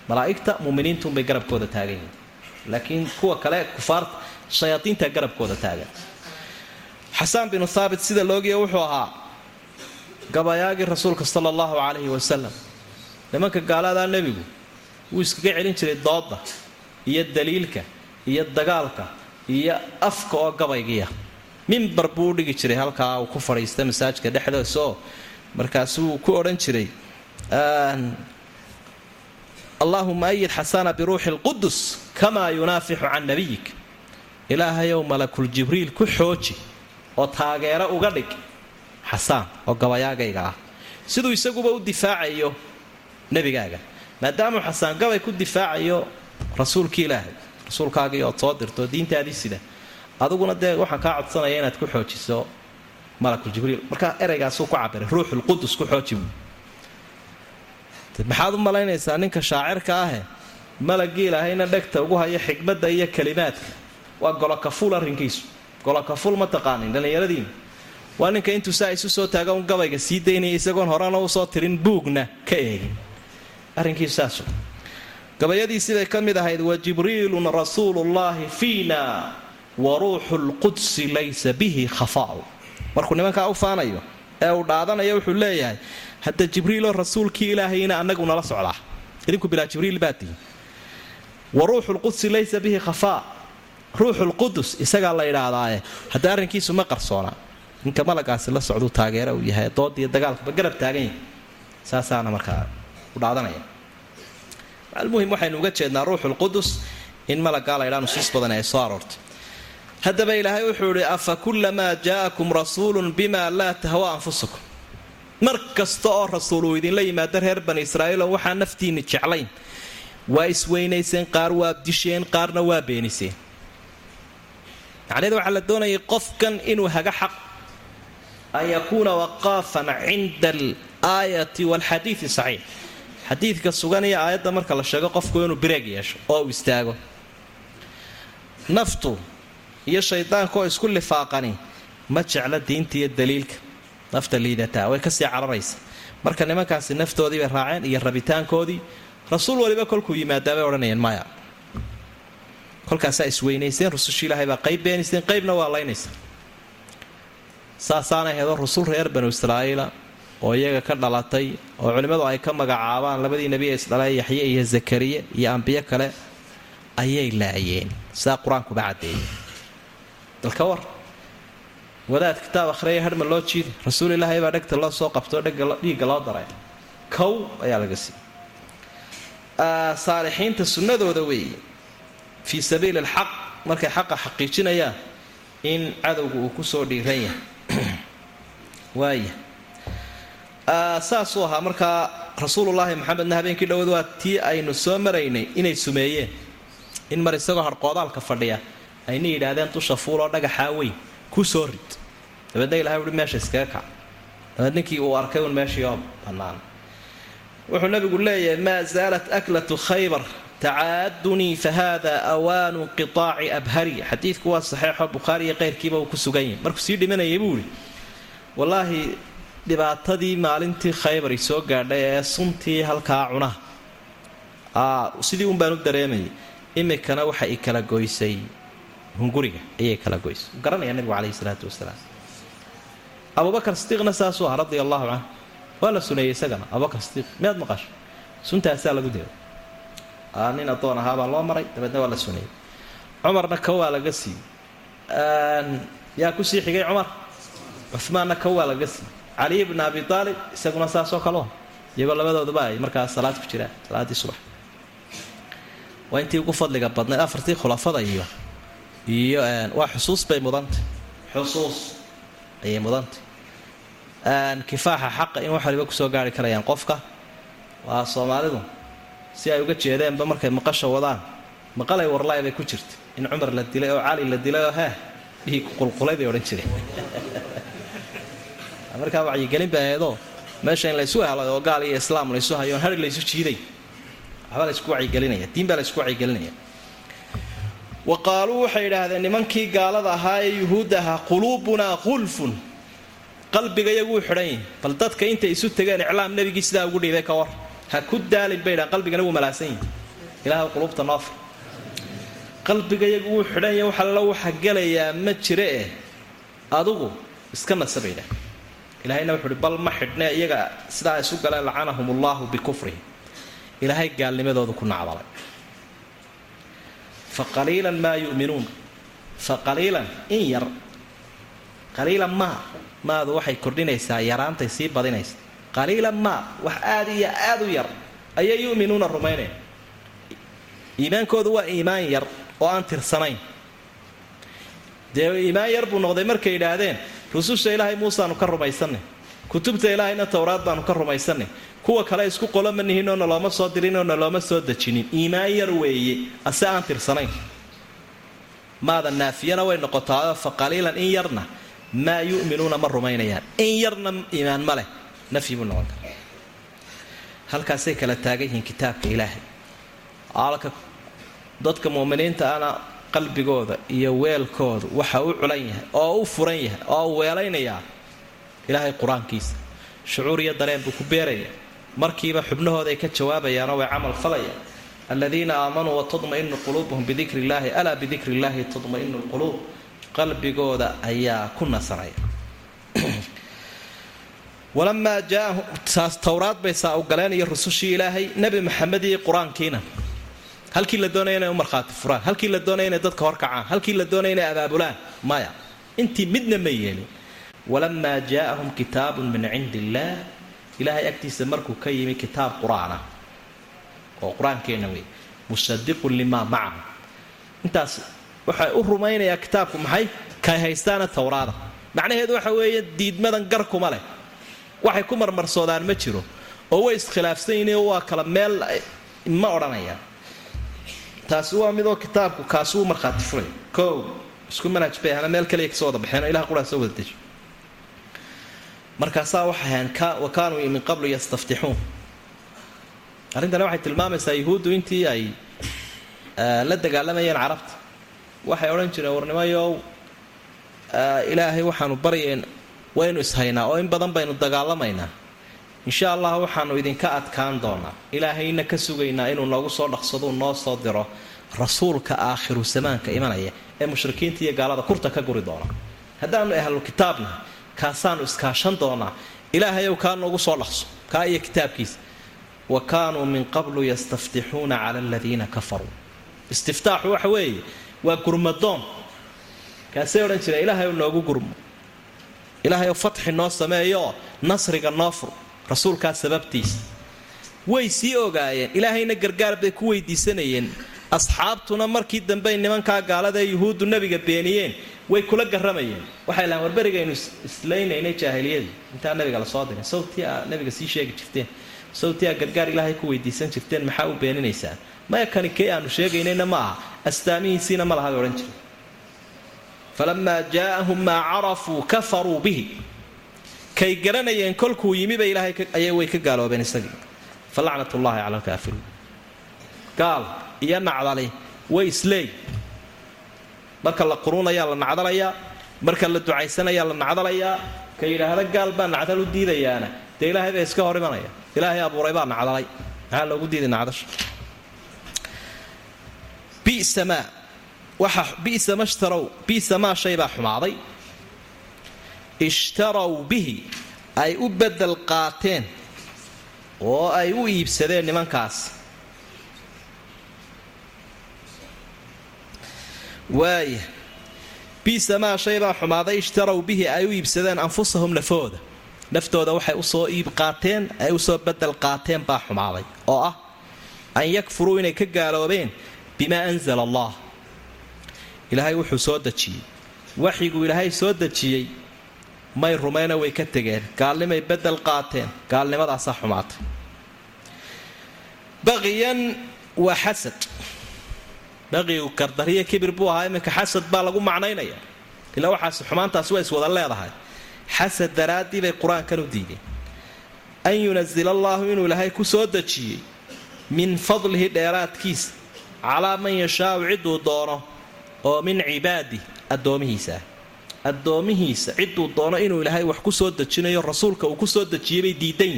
Malaa'igta muminiintuunbay garabkooda taagan yihiin laakiin kuwa kale kufaarta shayaadiinta garabkooda taagan. Xasaan binu haabit sida loogiya wuxuu ahaa gabayaagii rasuulka sala allahu calayhi wasalam nimanka gaaladaa nebigu wuu iskaga celin jiray dooda iyo daliilka iyo dagaalka iyo afka oo gabaygiya. Mimbar buu dhigi jiray halkaa uu ku fadhiista masaajka dhexdoosoo markaasuu ku odhan jiray allaahuma ayid xasana biruuxi lqudus kamaa yunaafixu can nabiyik ilaahayow malakul jibriil ku xooji oo taageero uga dhig xasaan oo gabayaagayga ah. Siduu isaguba u difaacayo nebigaaga maadaamuu xasaan gabay ku difaacayo rasuulkii ilaahay rasuulkaagii ood soo dirto diintaadii sida aduguna dee waxaan kaa codsanaya inaad ku xoojiso malakul jibriil. Markaa ereygaasuu ku cabiray ruuxulqudus ku xooji maxaad u malaynaysaa ninka shaacirka ahe malagii ilaahayna dhegta ugu haya xikmadda iyo kalimaadka waa golokafuul arrinkiisu. Golokafuul ma taqaanin dhallinyaradiina waa ninka intuu saa isu soo taaga un gabayga sii daynaya isagoon horena u soo tirin buugna ka eegin. Arrinkiisu saasu gabayadii siday ka mid ahayd wa jibriilun rasuulullaahi fiina wa ruuxu lqudsi laysa bihi khafaa'u markuu nimankaa u faanayo ee uu dhaadanayo wuxuu leeyahay hadda jibriiloo rasuulkii ilaahayna annagu nala socdaa. Idinku bilaa jibriil baa tihi wa ruuxu lqudsi laysa bihi khafaa ruuxu lqudus isagaa la yidhaahdaaye hadda arrinkiisu ma qarsoonaa. Ninka malagaasi la socduu taageera uu yahay doodiiyo dagaalkaba garab taagan yahay. Saasaana markaa u dhaadanaya almuhim waxaynu uga jeednaa ruuxulqudus in malagaa laydhaa nusuus badan ay soo aroortay. Haddaba ilaahay wuxuu idhi afa kullamaa jaa'akum rasuulun bima laa tahwa anfusakum mar kasta oo rasuul uu idinla yimaado reer bani israa'iiloo waxaa naftiinni jeclayn. Waa isweynayseen qaar waa disheen qaarna waa beeniseen. Macnaheeda waxaa la doonayay qofkan inuu haga xaq an yakuuna waqaafan cinda alaayati waalxadiidi saxiix xadiidka sugan iyo aayadda marka la sheego qofku inuu bireeg yeesho oo uu istaago. Naftu iyo shaydaankaoo isku lifaaqani ma jecla diinta iyo daliilka. Nafta liidataa way ka sii cararaysa. Marka nimankaasi naftoodii bay raaceen iyo rabitaankoodii rasuul waliba kolkuu yimaadaa bay odhanayeen maya kolkaasaa isweynayseen rusushii ilaahay baa qayb beenayseen qaybna waa laynaysa. Saasaanay heedoo rusul reer banu israa'iila oo iyaga ka dhalatay oo culimmadu ay ka magacaabaan labadii nebi ee isdhalay yaxye iyo zakariye iyo ambiyo kale ayay laayeen. Sidaa qur'aankuba caddeeyay dalka war wadaad kitaab akhriya hadhma loo jiiday rasuul ilaahay baa dhegta loo soo qabtoo dhiigga loo daray. Kow ayaa laga siiyey. Saalixiinta sunnadooda weeye fii sabiili alxaq markay xaqa xaqiijinayaan in cadowga uu ku soo dhiiran yahay. Waaya saasuu ahaa markaa rasuulullaahi maxamedna habeenkii dhowad waa tii aynu soo maraynay inay sumeeyeen. In mar isagoo harqoodaalka fadhiya ayna yidhaahdeen dusha fuuloo dhagaxaa weyn ku soo rid. Dabeedna ilahay uhi meesha iskaga kac dabeed ninkii uu arkay un meeshii oo bannaan. Wuxuu nabigu leeyahay maa zaalat aklatu khaybar tacaadunii fa hada awaanu inqiaaci abhari. Xadiidku waa saxeexo bukhaari iyo keyrkiiba uu ku sugan yahay. Markuu sii dhimanayay buu ihi wallaahi dhibaatadii maalintii khaybar soo gaadhay ee suntii halkaa cunaha sidii un baan u dareemayay imikana waxa i kala goysay. Hunguriga ayay kala goysay. Garanaya nabigu caleyhi salaatu wasalaam. Abubakar sidiiqna saasuu aha radia allahu canhu. Waa la suneeyey isagana abubakar sidiiq miyaad maqasho suntaasaa lagu deeday nin addoon ahaabaa loo maray dabeedna waa la suneeyey. Cumarna ka waa laga siiyey yaa ku sii xigay cumar? Cumaanna ka waa laga siiyey cali bna abi aalib isaguna saasoo kaleo iyagoo labadooduba ay markaas salaad ku jiraan salaaddii subax. Waa intii ugu fadliga badnayd afartii khulafada iyo iyo waa xusuus bay mudantay. Xusuus. Ayay mudantay. Kifaaxa xaqa in wax waliba ku soo gaari karayaan qofka. Waa soomaalidu. Si ay uga jeedeenba markay maqasha wadaan maqalay warlaay bay ku jirta in cumar la dilay oo cali la dilay oo heh bihii qulqulay bay odhan jireen markaa wacyigelin ba aheedoo meesha laysu helo oo gaal iyo islaam laysu hayo on harig laysu jiiday. Waxba laysku wacyigelinaya diin baa laysku wacyigelinaya wa qaaluu waxay idhaahdeen nimankii gaalada ahaa ee yuhuudda ahaa quluubunaa qulfun qalbigayagu wuu xidhan yihiin bal dadka intay isu tegeen iclaam nebigii sidaa ugu dhiibay ka war. Ha ku daalin bay dhahan qalbigana wuu malaasan yihiin ilaah quluubta noofa qalbigayagu wuu xidhan yahay wax alla waxa gelayaa ma jire eh adugu iska nasa bay dhahan ilaahayna wuxu uhi bal ma xidhne iyaga sidaa isu galeen lacanahum allaahu bikufrihim. Ilaahay gaalnimadooda ku nacdalay. Fa qaliilan maa yu'minuun. Fa qaliilan in yar. Qaliilan maa maadu waxay kordhinaysaa yaraantay sii badinaysa qaliilan maa wax aada iyo aada u yar ayay yu'minuuna rumaynaya iimaankoodu waa iimaan yar oo aan tirsanayn. Dee iimaan yar buu noqday markay yidhaahdeen rususha ilaahay muuseaanu ka rumaysanay kutubta ilaahayna towraad baanu ka rumaysanay kuwa kale isku qolo ma nihin oo nalooma soo dirin oo nalooma soo dejinin. Iimaan yar weeye ase aan tirsanayn. Maada naafiyana way noqotaao fa qaliilan in yarna maa yu'minuuna ma rumaynayaan. In yarna iimaan ma leh nafyi buu noqon kara halkaasay kala taagan yihiin kitaabka ilaahay. Alka dadka mu'miniinta ana qalbigooda iyo weelkooda waxa u culan yahay oo u furan yahay oo weelaynayaa ilaahay qur'aankiisa. Shucuur iyo dareen buu ku beeraya. Markiiba xubnahooday ka jawaabayaanoo way camal falayaan aladiina aamanuu watadma'inu quluubuhum bidikri illaahi alaa bidikri illaahi tadma'inu lquluub. Qalbigooda ayaa ku nasanaya walamaa jaahum saas towraad bay saa u galeen iyo rusushii ilaahay nebi maxamed qur'aankiina halkii la doonaya inay u markhaati furaan. Halkii la doonaya inay dadka horkacaan halkii la doonaya inay abaabulaan. Maya intii midna ma yeelin. Walamaa jaa'ahum kitaabun min cindi illaah ilaahay agtiisa markuu ka yimi kitaab qur'aan ah oo qur'aankeenna wey musadiqun limaa macahum. Intaas waxay u rumaynayaa kitaabku maxay? Kay haystaana towraada macnaheedu waxa weeye diidmadan gar kuma leh. Waxay ku marmarsoodaan ma jiro. Oo way iskhilaafsan yihiin waa kala meel ma odhanayaan taasi waa midoo kitaabku kaasi uu markhaati furay kow isku manhaj bay ahana meel kaliya ka soo wada baxeen oo ilaha quraas wada deji markaasaa waxay ahayn wa kaanuu min qablu yastaftixuun. Arrintani waxay tilmaamaysaa yuhuuddu intii ay la dagaalamayeen carabta. Waxay odhan jireen warnimayow ilaahay waxaanu baryeen waynu ishaynaa oo in badan baynu dagaalamaynaa insha allah waxaanu idinka adkaan doonaa. Ilaahayna ka sugaynaa inuu noogu soo dhaqsaduu noo soo diro rasuulka aakhiru samaanka imanaya ee mushrikiinta iyo gaalada kurta ka guri doona. Haddaanu ahlu kitaabna kaasaanu iskaashan doonaa. Ilaahayow kaa noogu soo dhaqso kaa iyo kitaabkiisa. Wa kaanuu min qablu yastaftixuuna cala aladiina kafaruu. Istiftaaxu waxa weeye waa gurmadoon. Kaasay odhan jireen ilaahayow noogu gurmo. Ilaahayow fatxi noo sameeyooo nasriga noo fur rasuulkaa sababtiisa way sii ogaayeen ilaahayna gargaar bay ku weydiisanayeen. Asxaabtuna markii dambey nimankaa gaalada yuhuuddu nebiga beeniyeen way kula garamayeen waxay lahaan warberigaynu islaynaynay jaahiliyadii intaa nabiga la soo diray sawtii aa nabiga sii sheegi jirteen. Sawtii aa gargaar ilaahay ku weydiisan jirteen maxaa u beeninaysaan maya kani kee aanu sheegaynayna ma aha. Astaamihiisiina ma laha bay odhan jireen falamaa jaaahum maa carafuu kafaruu bihi kay garanayeen kolkuu yimiba ilaahay ayay way ka gaaloobeen isagii. Fa lacnat ullaahi cala alkaafiriin gaal iyo nacdali way isleey marka la quruunayaa la nacdalayaa marka la ducaysanayaa la nacdalayaa ka yidhaahda gaal baa nacdal u diidayaana. Dee ilaahay baa iska hor imanaya ilaahay abuuray baa nacdalay. Maxaa loogu diiday nacdasha? Bisa maa. Waxa bisa ma shtarow bisa maa shay baa xumaaday ishtarow bihi ay u bedel qaateen oo ay u iibsadeen nimankaas. Waaya bisa maa shay baa xumaaday ishtarow bihi ay u iibsadeen anfusahum nafooda. Naftooda waxay u soo iib qaateen ay u soo bedel qaateen baa xumaaday oo ah an yakfuruu inay ka gaaloobeen bimaa anzala allah. Ilaahay wuxuu soo dejiyey. Waxyiguu ilaahay soo dejiyey may rumayna way ka tegeen. Gaalnimay bedel qaateen. Gaalnimadaasaa xumaatay. Baqiyan waa xasad. Baqigu kardariya kibir buu ahaa iminka xasad baa lagu macnaynaya. Ilaa waxaas xumaantaasi waa iswada leedahay. Xasad daraaddii bay qur'aankan u diideen. An yunazila allaahu inuu ilaahay ku soo dejiyey min fadlihi dheeraadkiisa calaa man yashaau cidduu doono oo min cibaadi addoomihiisa addoomihiisa cidduu doono inuu ilaahay wax ku soo dejinayo rasuulka uu ku soo dejiyey bay diidan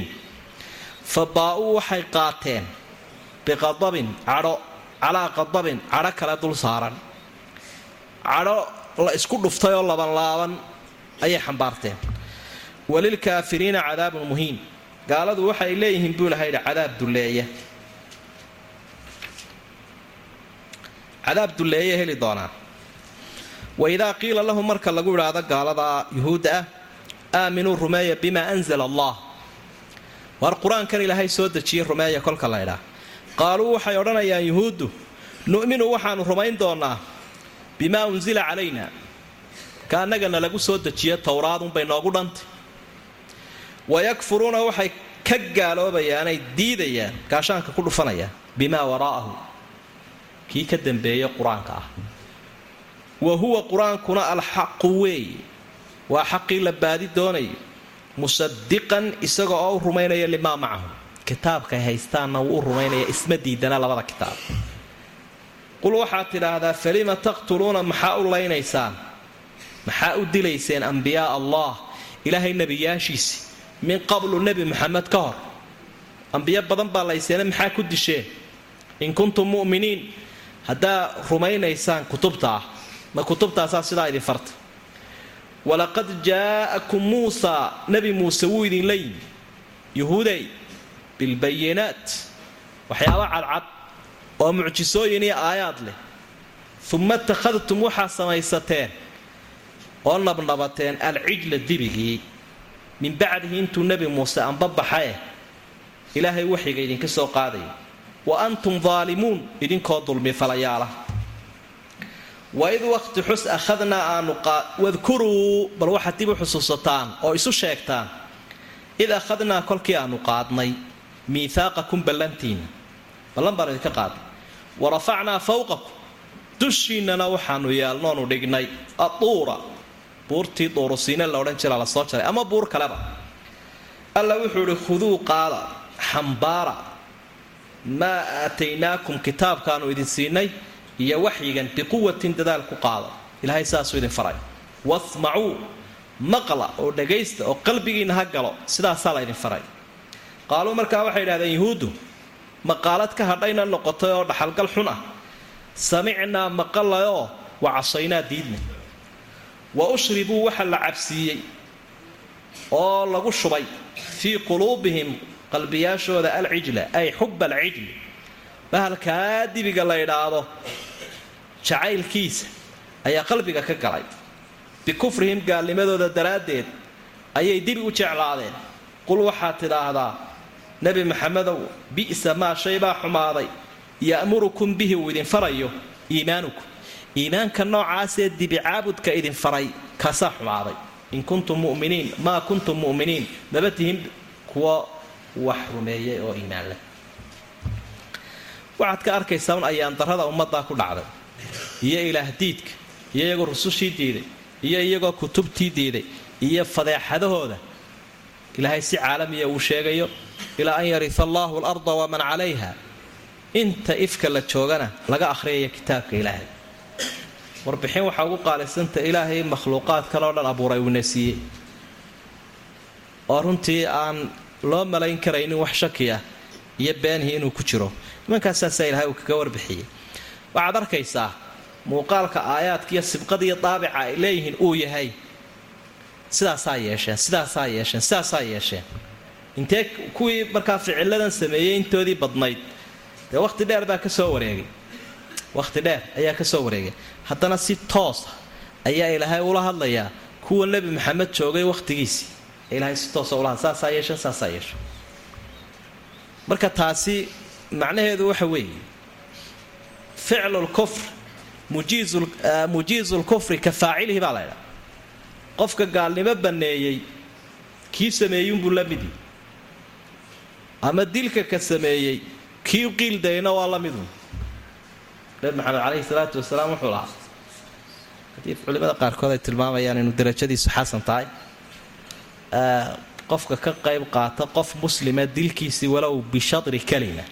fa baa-uu waxay qaateen biqadabin cadho calaa qadabin cadho kale dul saaran. Cadho la isku dhuftay oo labanlaaban ayay xambaarteen. Walilkaafiriina cadaabun muhiin gaaladu waxay leeyihiin buu ilahay yidhi cadaab dulleeya cadaab dulleeya heli doonaa wa idaa qiila lahum marka lagu idhaahdo gaalada yuhuudda ah aaminuu rumeeya bimaa anzala allah war qur'aankan ilaahay soo dejiyey rumeeya kolka la ydhaa qaaluu waxay odhanayaan yuhuuddu nu'minu waxaanu rumayn doonnaa bimaa unsila calayna ka annagana lagu soo dejiyo towraadunbay noogu dhantay wayakfuruuna waxay ka gaaloobayaanay diidayaan gaashaanka ku dhufanayaan bimaa waraa'ahu kii ka dambeeya qur'aanka ah wa huwa qur'aankuna alxaqu weeye waa xaqii la baadi doonayo musadiqan isaga oo u rumaynaya limaa macahu. Kitaabkay haystaanna wuu u rumaynaya isma diidana labada kitaab. Qul waxaad tidhaahdaa falima taqtuluuna maxaa u laynaysaan maxaa u dilayseen ambiyaa allah ilaahay nebiyaashiisi min qablu nebi maxamed ka hor? Ambiyo badan baa layseena maxaa ku disheen in kuntum mu'miniin haddaa rumaynaysaan kutubta ah ma kutubtaasaa sidaa idin farta walaqad jaa'akum muusaa nebi muuse wuu idinla yimi yuhuudey bilbayinaat waxyaaba cadcad oo mucjisooyin iyo aayaad leh. Uma ittakhadtum waxaa samaysateen oo nabnabateen alcijla dibigii min bacdihi intuu nebi muuse anbabaxae ilaahay waxiga idinka soo qaadaya. Wa antum daalimuun idinkoo dulmi falayaala waid waqti xus akhadnaa aanu wadkuruu bal waxaad dib u xusuusataan oo isu sheegtaan id akhadnaa kolkii aanu qaadnay miihaaqakum ballantiinna ballan baanu idinka qaadnay wa rafacnaa fawqakum. Dushiinnana waxaanu yeelnoonu dhignay atuura. Buurtii duurusiine la odhan jira la soo jaray ama buur kaleba. Alla wuxuu idhi khuduu qaada xambaara. Maa aataynaakum kitaabkaanu idin siinay iyo waxyigan biquwatin dadaal ku qaada. Ilaahay saasuu idin faray. Wasmacuu maqla oo dhagaysta oo qalbigiinna ha galo sidaasaa la ydin faray. Qaaluu markaa waxay idhahdeen yuhuuddu maqaalad ka hadhayna noqotay oo dhaxalgal xun ah. Samicnaa maqalayoo wa casaynaa diidna. Wa ushribuu waxa la cabsiiyey oo lagu shubay fii quluubihim qalbiyaashooda alcijla ay xuba alcijli bahalkaa dibiga la idhaahdo jacaylkiisa ayaa qalbiga ka galay. Bikufrihim gaalnimadooda daraaddeed ayay dibi u jeclaadeen. Qul waxaad tidhaahdaa nebi maxamedow bi'sa maa shay baa xumaaday. Ya'murukum bihi uu idin farayo iimaanukum iimaanka noocaasee dibi caabudka idin faray kaasaa xumaaday. In kuntum muminiin maa kuntum mu'miniin. Maba tihin kuwa wax rumeeyay oo iimaan leh. Waxaad ka arkaysaa ayaan darrada ummaddaa ku dhacday iyo ilaah diidka iyo iyagoo rusushii diiday iyo iyagoo kutubtii diiday iyo fadeexadahooda. Ilaahay si caalamiya uu sheegayo ilaa an yarisa allaahu alarda waman calayha. Inta ifka la joogana laga akhriyaya kitaabka ilaahay. Warbixin waxaa ugu qaalisanta ilaahay makhluuqaad kaleo dhan abuuray uuna siiyey oo runtii aan loo malayn karaynin wax shaki ah iyo beenhii inuu ku jiro. Nimankaassaasaa ilahay uu kaga warbixiyey waxaad arkaysaa muuqaalka aayaadka iyo sibqadiiyo daabica ay leeyihiin uu yahay. Sidaasaa yeesheen sidaasaa yeesheen sidaasaa yeesheen. Intee kuwii markaa ficiladan sameeyey intoodii badnayd. Dee wakhti dheer baa ka soo wareegay. Wakhti dheer ayaa ka soo wareegay. Haddana si toosa ayaa ilaahay ula hadlayaa kuwa nebi maxamed joogay wakhtigiisii ilaahay si toosa ula hadla saasaa yeesheen saasaa yeesheen. Marka taasi macnaheedu waxa weeye ficlu lkufr mujiizu lkufri ka faacilihi baa la ydhaa qofka gaalnimo banneeyey kii sameeyunbuu la midi ama dilka ka sameeyey kii qiildayna waa la midu nebi maxamed caleyhi salaatu wasalaam wuxuu lahaa haddii culimada qaarkood ay tilmaamayaan inuu darajadiisu xasan tahay qofka ka qayb qaata qof muslima dilkiisii walow bishadri kalima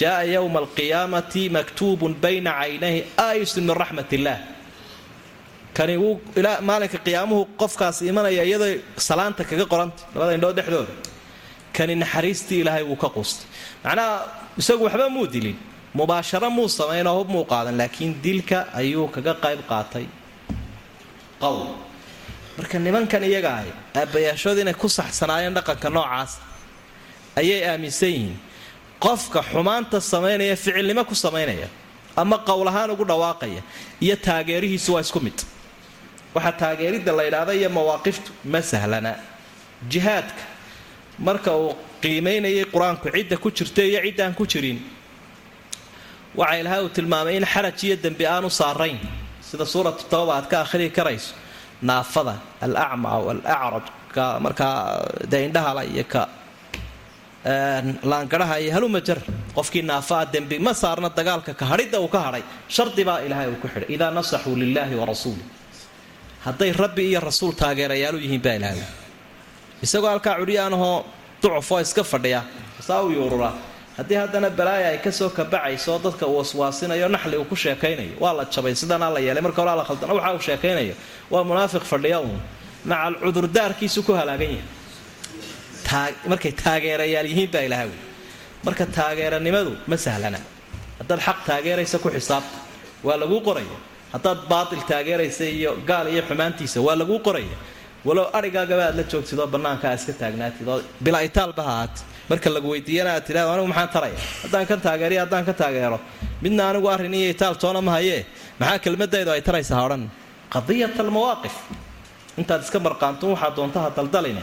jaaa yowma alqiyaamati maktuubun bayna caynayhi aayisun min raxmat illaah kani wuu maalinka qiyaamuhu qofkaas imanaya iyadoo salaanta kaga qoranta labada indhood dhexdooda. Kani naxariistii ilaahay wuu ka quustay. Macnaha isagu waxba muu dilin mubaasharo muu samaynoo hub muu qaadan laakiin dilka ayuu kaga qayb qaatay. Qowl marka nimankan iyaga ahy inay ku saxsanaayeen dhaqanka noocaas ayay aaminsan yihiin qofka xumaanta samaynaya ficilnimo ku samaynaya ama qowl ahaan ugu dhawaaqaya iyo taageerihiisu waa isku mid. Waxaa taageeridda la ydhaahda iyo mawaaqiftu ma sahlana. Jihaadka marka uu qiimaynayay qur'aanku cidda ku jirta iyo ciddaan ku jirin waxa ilaahay uu tilmaamay in xaraj iyo dembi aanu saarayn. Sida suuratu tawba aad ka akhrii karayso naafada alacma aw alacraj ka markaa dee indhahala iyo ka laangadhaha iyo halumajar qofkii naafaa dembi ma saarna dagaalka ka hadhidda uu ka hadhay. Shardibaa ilaahay uu ku xidhay. Idaa nasaxuu lilaahi wa hadday rabbi iyo rasuul taageerayaalu yihiin baa ilaahay. Isagoo halkaa cudhiyaanahoo ducufoo iska fadhiya. Saa u yuurura. Haddii haddana balaaya ay ka soo kabacayso dadka uu waswaasinayo naxli uu ku sheekaynayo. Waa la jabay sidanaa la yeelay. Marka horaa la khaldana waxa uu sheekaynayo. Waa munaafiq fadhiya uun. Macal cudurdaarkiisu ku halaagan yahay markay taageerayaal yihiin baa ilaha wey marka taageeranimadu ma sahlana. Haddaad xaq taageeraysa ku xisaabta waa laguu qoraya. Haddaad baatil taageeraysa iyo gaal iyo xumaantiisa waa laguu qoraya. Walow arigaagaba aad la joogtid oo bannaanka aad iska taagnaatid oo bilaa itaalba hahaat marka lagu weydiiyana aad tidhahdo anigu maxaan taraya? Haddaan ka taageeriyo haddaan ka taageero. Midna anigu arrin iyo itaal toona ma hayee maxaa kelmadaydu ay taraysaa odhan? Qadiyat almawaaqif. Intaad iska marqaanto waxaa doontaha daldaline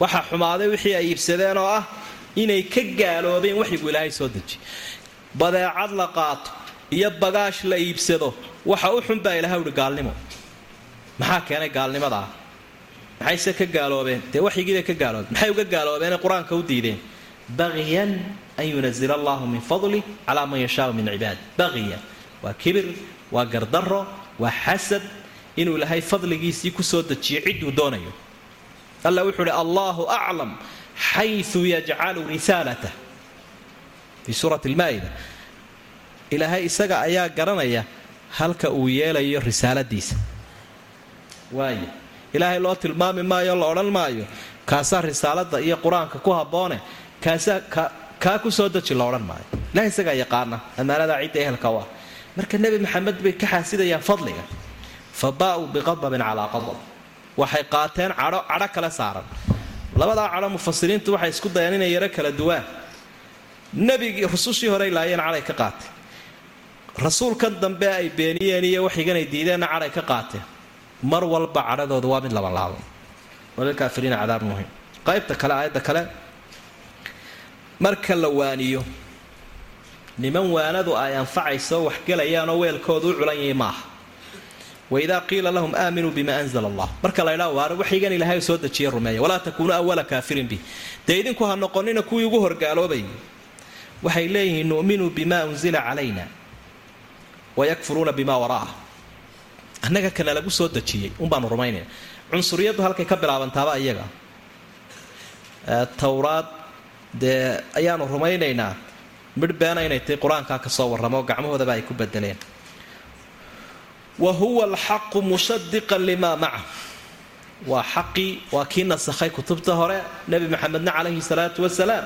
waxaa xumaaday wixii ay iibsadeen oo ah inay ka gaaloobeen waxyigu ilaahay soo dejiy badeecad la qaato iyo bagaash la iibsado waxa u xun baa ilahay uhi gaalnimo. Maxaa keenay gaalnimadaa maxayse ka gaaloobeen? Dee waxyigiibay ka gaaloobeen. Maxay uga gaaloobeenee qur'aanka u diideen? Baqiyan an yunazila allahu min fadli calaa man yashaau min cibaadi baqiyan waa kibir waa gardaro waa xasad inuu ilaahay fadligiisii ku soo dejiyo cidduu doonayo alla wuxuu uhi allahu aclam xayu yajcalu risaalatah fii suurati lmaa'ida ilaahay isaga ayaa garanaya halka uu yeelayo risaaladiisa. Waaya ilaahay loo tilmaami maayo la odhan maayo kaasaa risaalada iyo qur'aanka ku habboone kaasaa kaa ku soo deji la odhan maayo. Ilahay isagaa yaqaana ammaanadaa cidda ehelka u ah marka nebi maxamed bay ka xaasidayaan fadliga. Fa baa'uu biqadabin calaa qadab waxay qaateen cadho cadho kale saaran. Labadaa cadho mufasiriintu waxay isku dayaan inay yaro kala duwaan. Nebigii rusushii horey laayeen cadhay ka qaatay. Rasuulkan dambe ay beeniyeen iyo waxiganay diideenna cadhay ka qaateen. Mar walba cadhadooda waa mid labanlaabo walilkaafiriina cadaab muhiim qaybta kale aayadda kale. Marka la waaniyo niman waanadu ay anfacayso waxgelayaanoo weelkoodu u culan yahay maaha waidaa qiila lahum aaminuu bima anzla allah marka la ydhaa waar waxyigan ilaahay soo dejiya rumeeya walaa takuunuu awala kaafirin bih dee idinku ha noqonina kuwii ugu horgaaloobayay waxay leeyihiin nu'minuu bima unzila calayna wayakfuruuna bima wara'ah annaga kana lagu soo dejiyey unbaanu rumaynayna cunsuriyaddu halkay ka bilaabantaaba iyaga towraad dee ayaanu rumaynaynaa midh beena inay tahay qur'aankaa ka warramo gacmahoodaba ay ku bedeleen wa huwa alxaqu mushadiqan limaa maca waa xaqii waa kii nasakhay kutubta hore nebi maxamedna calayhi salaatu wasalaam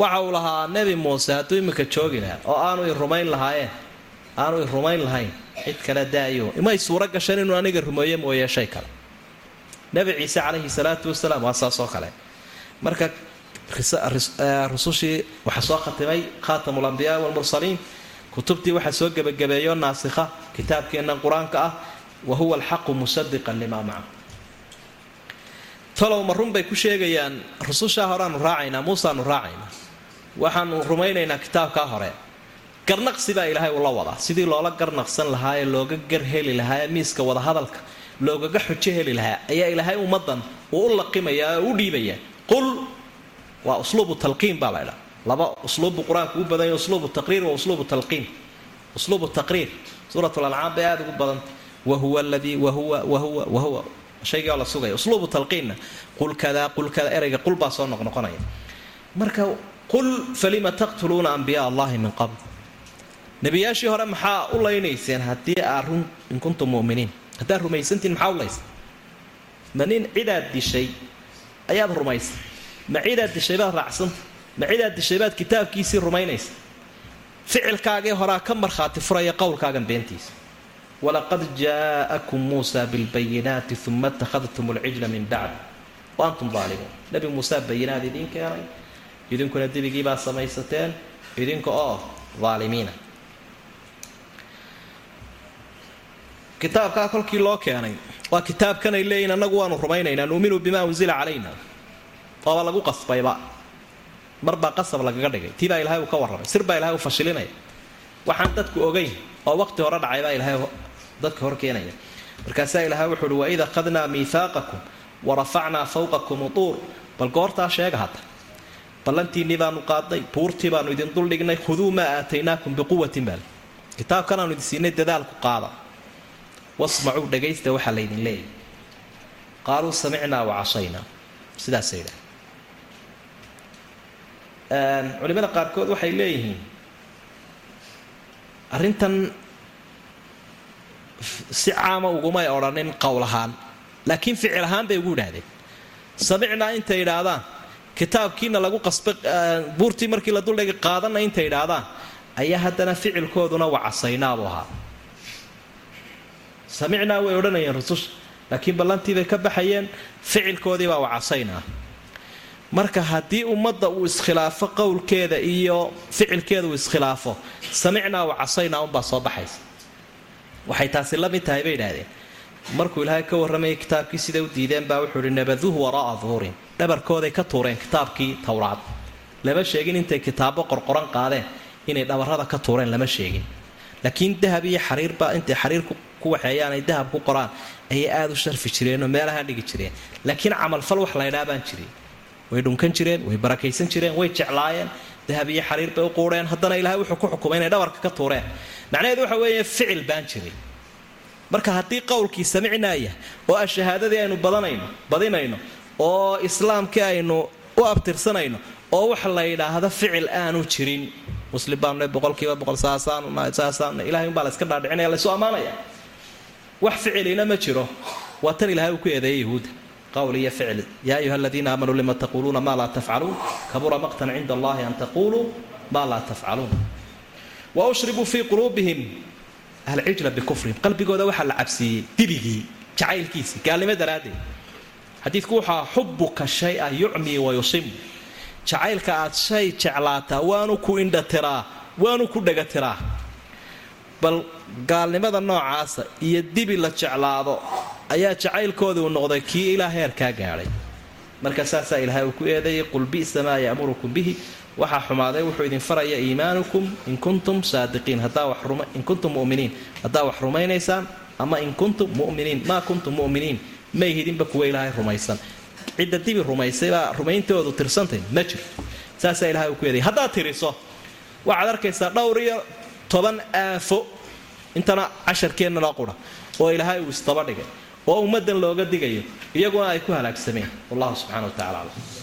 waxa uu lahaa nebi muuse hadduu iminka joogi lahaa oo aanu i rumayn lahaayeen aanu i rumayn lahayn cid kale daayo. Imay suuro gasheen inuu aniga rumeeye mooye shay kale. Nebi ciise calayhi salaatu wasalaam waa saasoo kale. Marka rusushii waxaa soo khatimay khaatam lambiyaa walmursaliin kutubtii waxaa soo gebagabeeyo naasikha kitaabkeennan qur'aanka ah wa huwa alxaqu musadiqan limaa maca talow ma run bay ku sheegayaan rusushaa horeaanu raacaynaa muuseaanu raacaynaa. Waxaanu rumaynaynaa kitaabkaa hore. Garnaqsi baa ilaahay ula wadaa. Sidii loola garnaqsan lahaa ee looga gar heli lahaa ee miiska wadahadalka loogaga xujo heli lahaa ayaa ilaahay ummadan uu u laqimayaa oo u dhiibayaa. Qul waa usluubu talqiin baa laydhaa laba usluubbu qur'aanku u badanya usluubu taqriir wa usluubu talqiin. Usluubu taqriir. Suurat lancaam bay aada ugu badanta wahuwa aladii wahuwa wahuwa wahuwa shaygaa la sugaya. Usluubu talqiinna. Qul kadaa qul kada erayga qul baa soo noqnoqonaya marka qul falima taqtuluuna ambiyaa allahi min qabl. Nebiyaashii hore maxaa u laynayseen haddii aad run in kuntum muminiin? Haddaad rumaysantiin maxaa u laysa ma nin cidaad dishay ayaad rumaysay. Ma cidaad dishay baad raacsanta ma dishay baad kitaabkiisii rumaynaysa. Ficilkaagii horaa ka markhaati furaya qowlkaagan beentiisa. Walaqad jaa'akum muusa bilbayinaati uma ittakhadtum alcijla min bacd wa antum daalimuun nebi muuse bayinaad idiin keenay idinkuna debigiibaa samaysateen idinka oo daalimiina kitaabkaa kolkii loo keenay waa kitaabkanay leeyihiin annagu waanu rumaynaynaa nuuminu bimaa unzila calayna. Ooba lagu qasbayba marbaa qasab lagaga dhigay. Tii baa ilahay uu ka warramay. Sir baa ilahay u fashilinaya waxaan dadku ogayn oo waqti hore dhacay baa ilahay dadka hor keenaya. Markaasaa ilahay wuxu uhi waid akhadnaa miihaaqakum warafacnaa fawqakum utuur. Bal goortaa sheega hadda. Ballantiinnii baanu qaadnay buurtii baanu idin duldhignay khuduu maa aataynaakum biquwatin baal kitaabkan aanu idin siinay dadaalku qaada. Wasmacuu dhagaysta waxaa laydin leeyahy qaaluu samicnaa wa cashaynaa. Sidaasay idhaah culimada qaarkood waxay leeyihiin arrintan si caama ugumay odhanin qowl ahaan. Laakiin ficil ahaan bay ugu idhaahdeen samicnaa intay idhaahdaan kitaabkiina lagu qasbay buurtii markii la duldhigay qaadanna intay idhaahdaan ayaa haddana ficilkooduna wacasaynaabu ahaa. Samicnaa way odhanayeen rususha laakiin ballantiibay ka baxayeen ficilkoodiibaa wacasaynaa marka haddii ummadda uu iskhilaafo qowlkeeda iyo ficilkeeda uu iskhilaafo samicnaa wacasaynaa unbaa soo baxaysa. Waxay taasi la mid tahay bay idhaahdeen. Markuu ilaahay ka warramayay kitaabkii siday u diideen baa wuxuu ihi nabaduuhu waraa'a duhuurin dhabarkooday ka tuureen kitaabkii towraad lama sheegin intay kitaabo qorqoran qaadeen inay dhabarrada ka tuureen lama sheegin. Laakiin dahab iyo xariirbaa intay xariir ku waxeeyaan dahab ku qoraan ayay aada u sharfi jireenoo meelaha dhigi jireen. Laakiin camalfal wax laydhaa baan jirin way dhunkan jireen way barakaysan jireen way jeclaayeen dahab iyo xariir bay u quudheen haddana ilahay wuxuu ku xukumay inay dhabarka ka tuureen. Macnaheedu waxa weeye ficil baan jiray. Marka haddii qowlkii samicnaaya oo ah shahaadadii aynu badanayno badinayno oo islaamkii aynu u abtirsanayno oo wax la yidhaahdo ficil aanu jirin. Muslim baanune boqolkiiba boqol saasaansaasaan ilahay umbaa la iska dhaadhicinaya laysu ammaanaya wax ficilina ma jiro. Waa tan ilahay uu ku eedeeyay yahuudda qowl iyo ficil yaa ayuha aladiina aamanuu lima taquuluuna maa laa tafcaluun kabura maqtan cinda allahi an taquluu maa laa tafcaluun wa ushribuu fii quluubihim alcijla bikufrihim qalbigooda waxaa la cabsiiyey dibigii jacaylkiisii gaalnimo daraaddeed xadiidku waxaa xubuka shaya yucmii wa yusim jacaylka aad shay jeclaataa waanu ku indhatiraa waanu ku dhegatiraa bal gaalnimada noocaasa iyo dibi la jeclaado ayaa jacaylkoodii uu noqday kii ilaa heerkaa gaadhay marka saasaa ilaahay uu ku eedeeyay qul bi'sa maa ya'murukum bihi. Waxaa xumaaday wuxuu idin faraya iimaanukum in kuntum saadiqiin. In kuntum muminiin. Haddaa wax rumaynaysaan ama in kuntum muminiin. Maa kuntum muminiin. May hidinba kuwa ilaahay rumaysan. Cidda dibi rumaysaybaa rumayntoodu tirsantay ma jirto saasaa ilahay uu ku eedeeyay haddaad tiriso waxaad arkaysaa dhowr iyo toban aafo intana casharkeennana qura oo ilaahay uu isdaba dhigay oo ummaddan looga digayo iyaguna ay ku halaagsameen wallahu subxana wa tacala aclam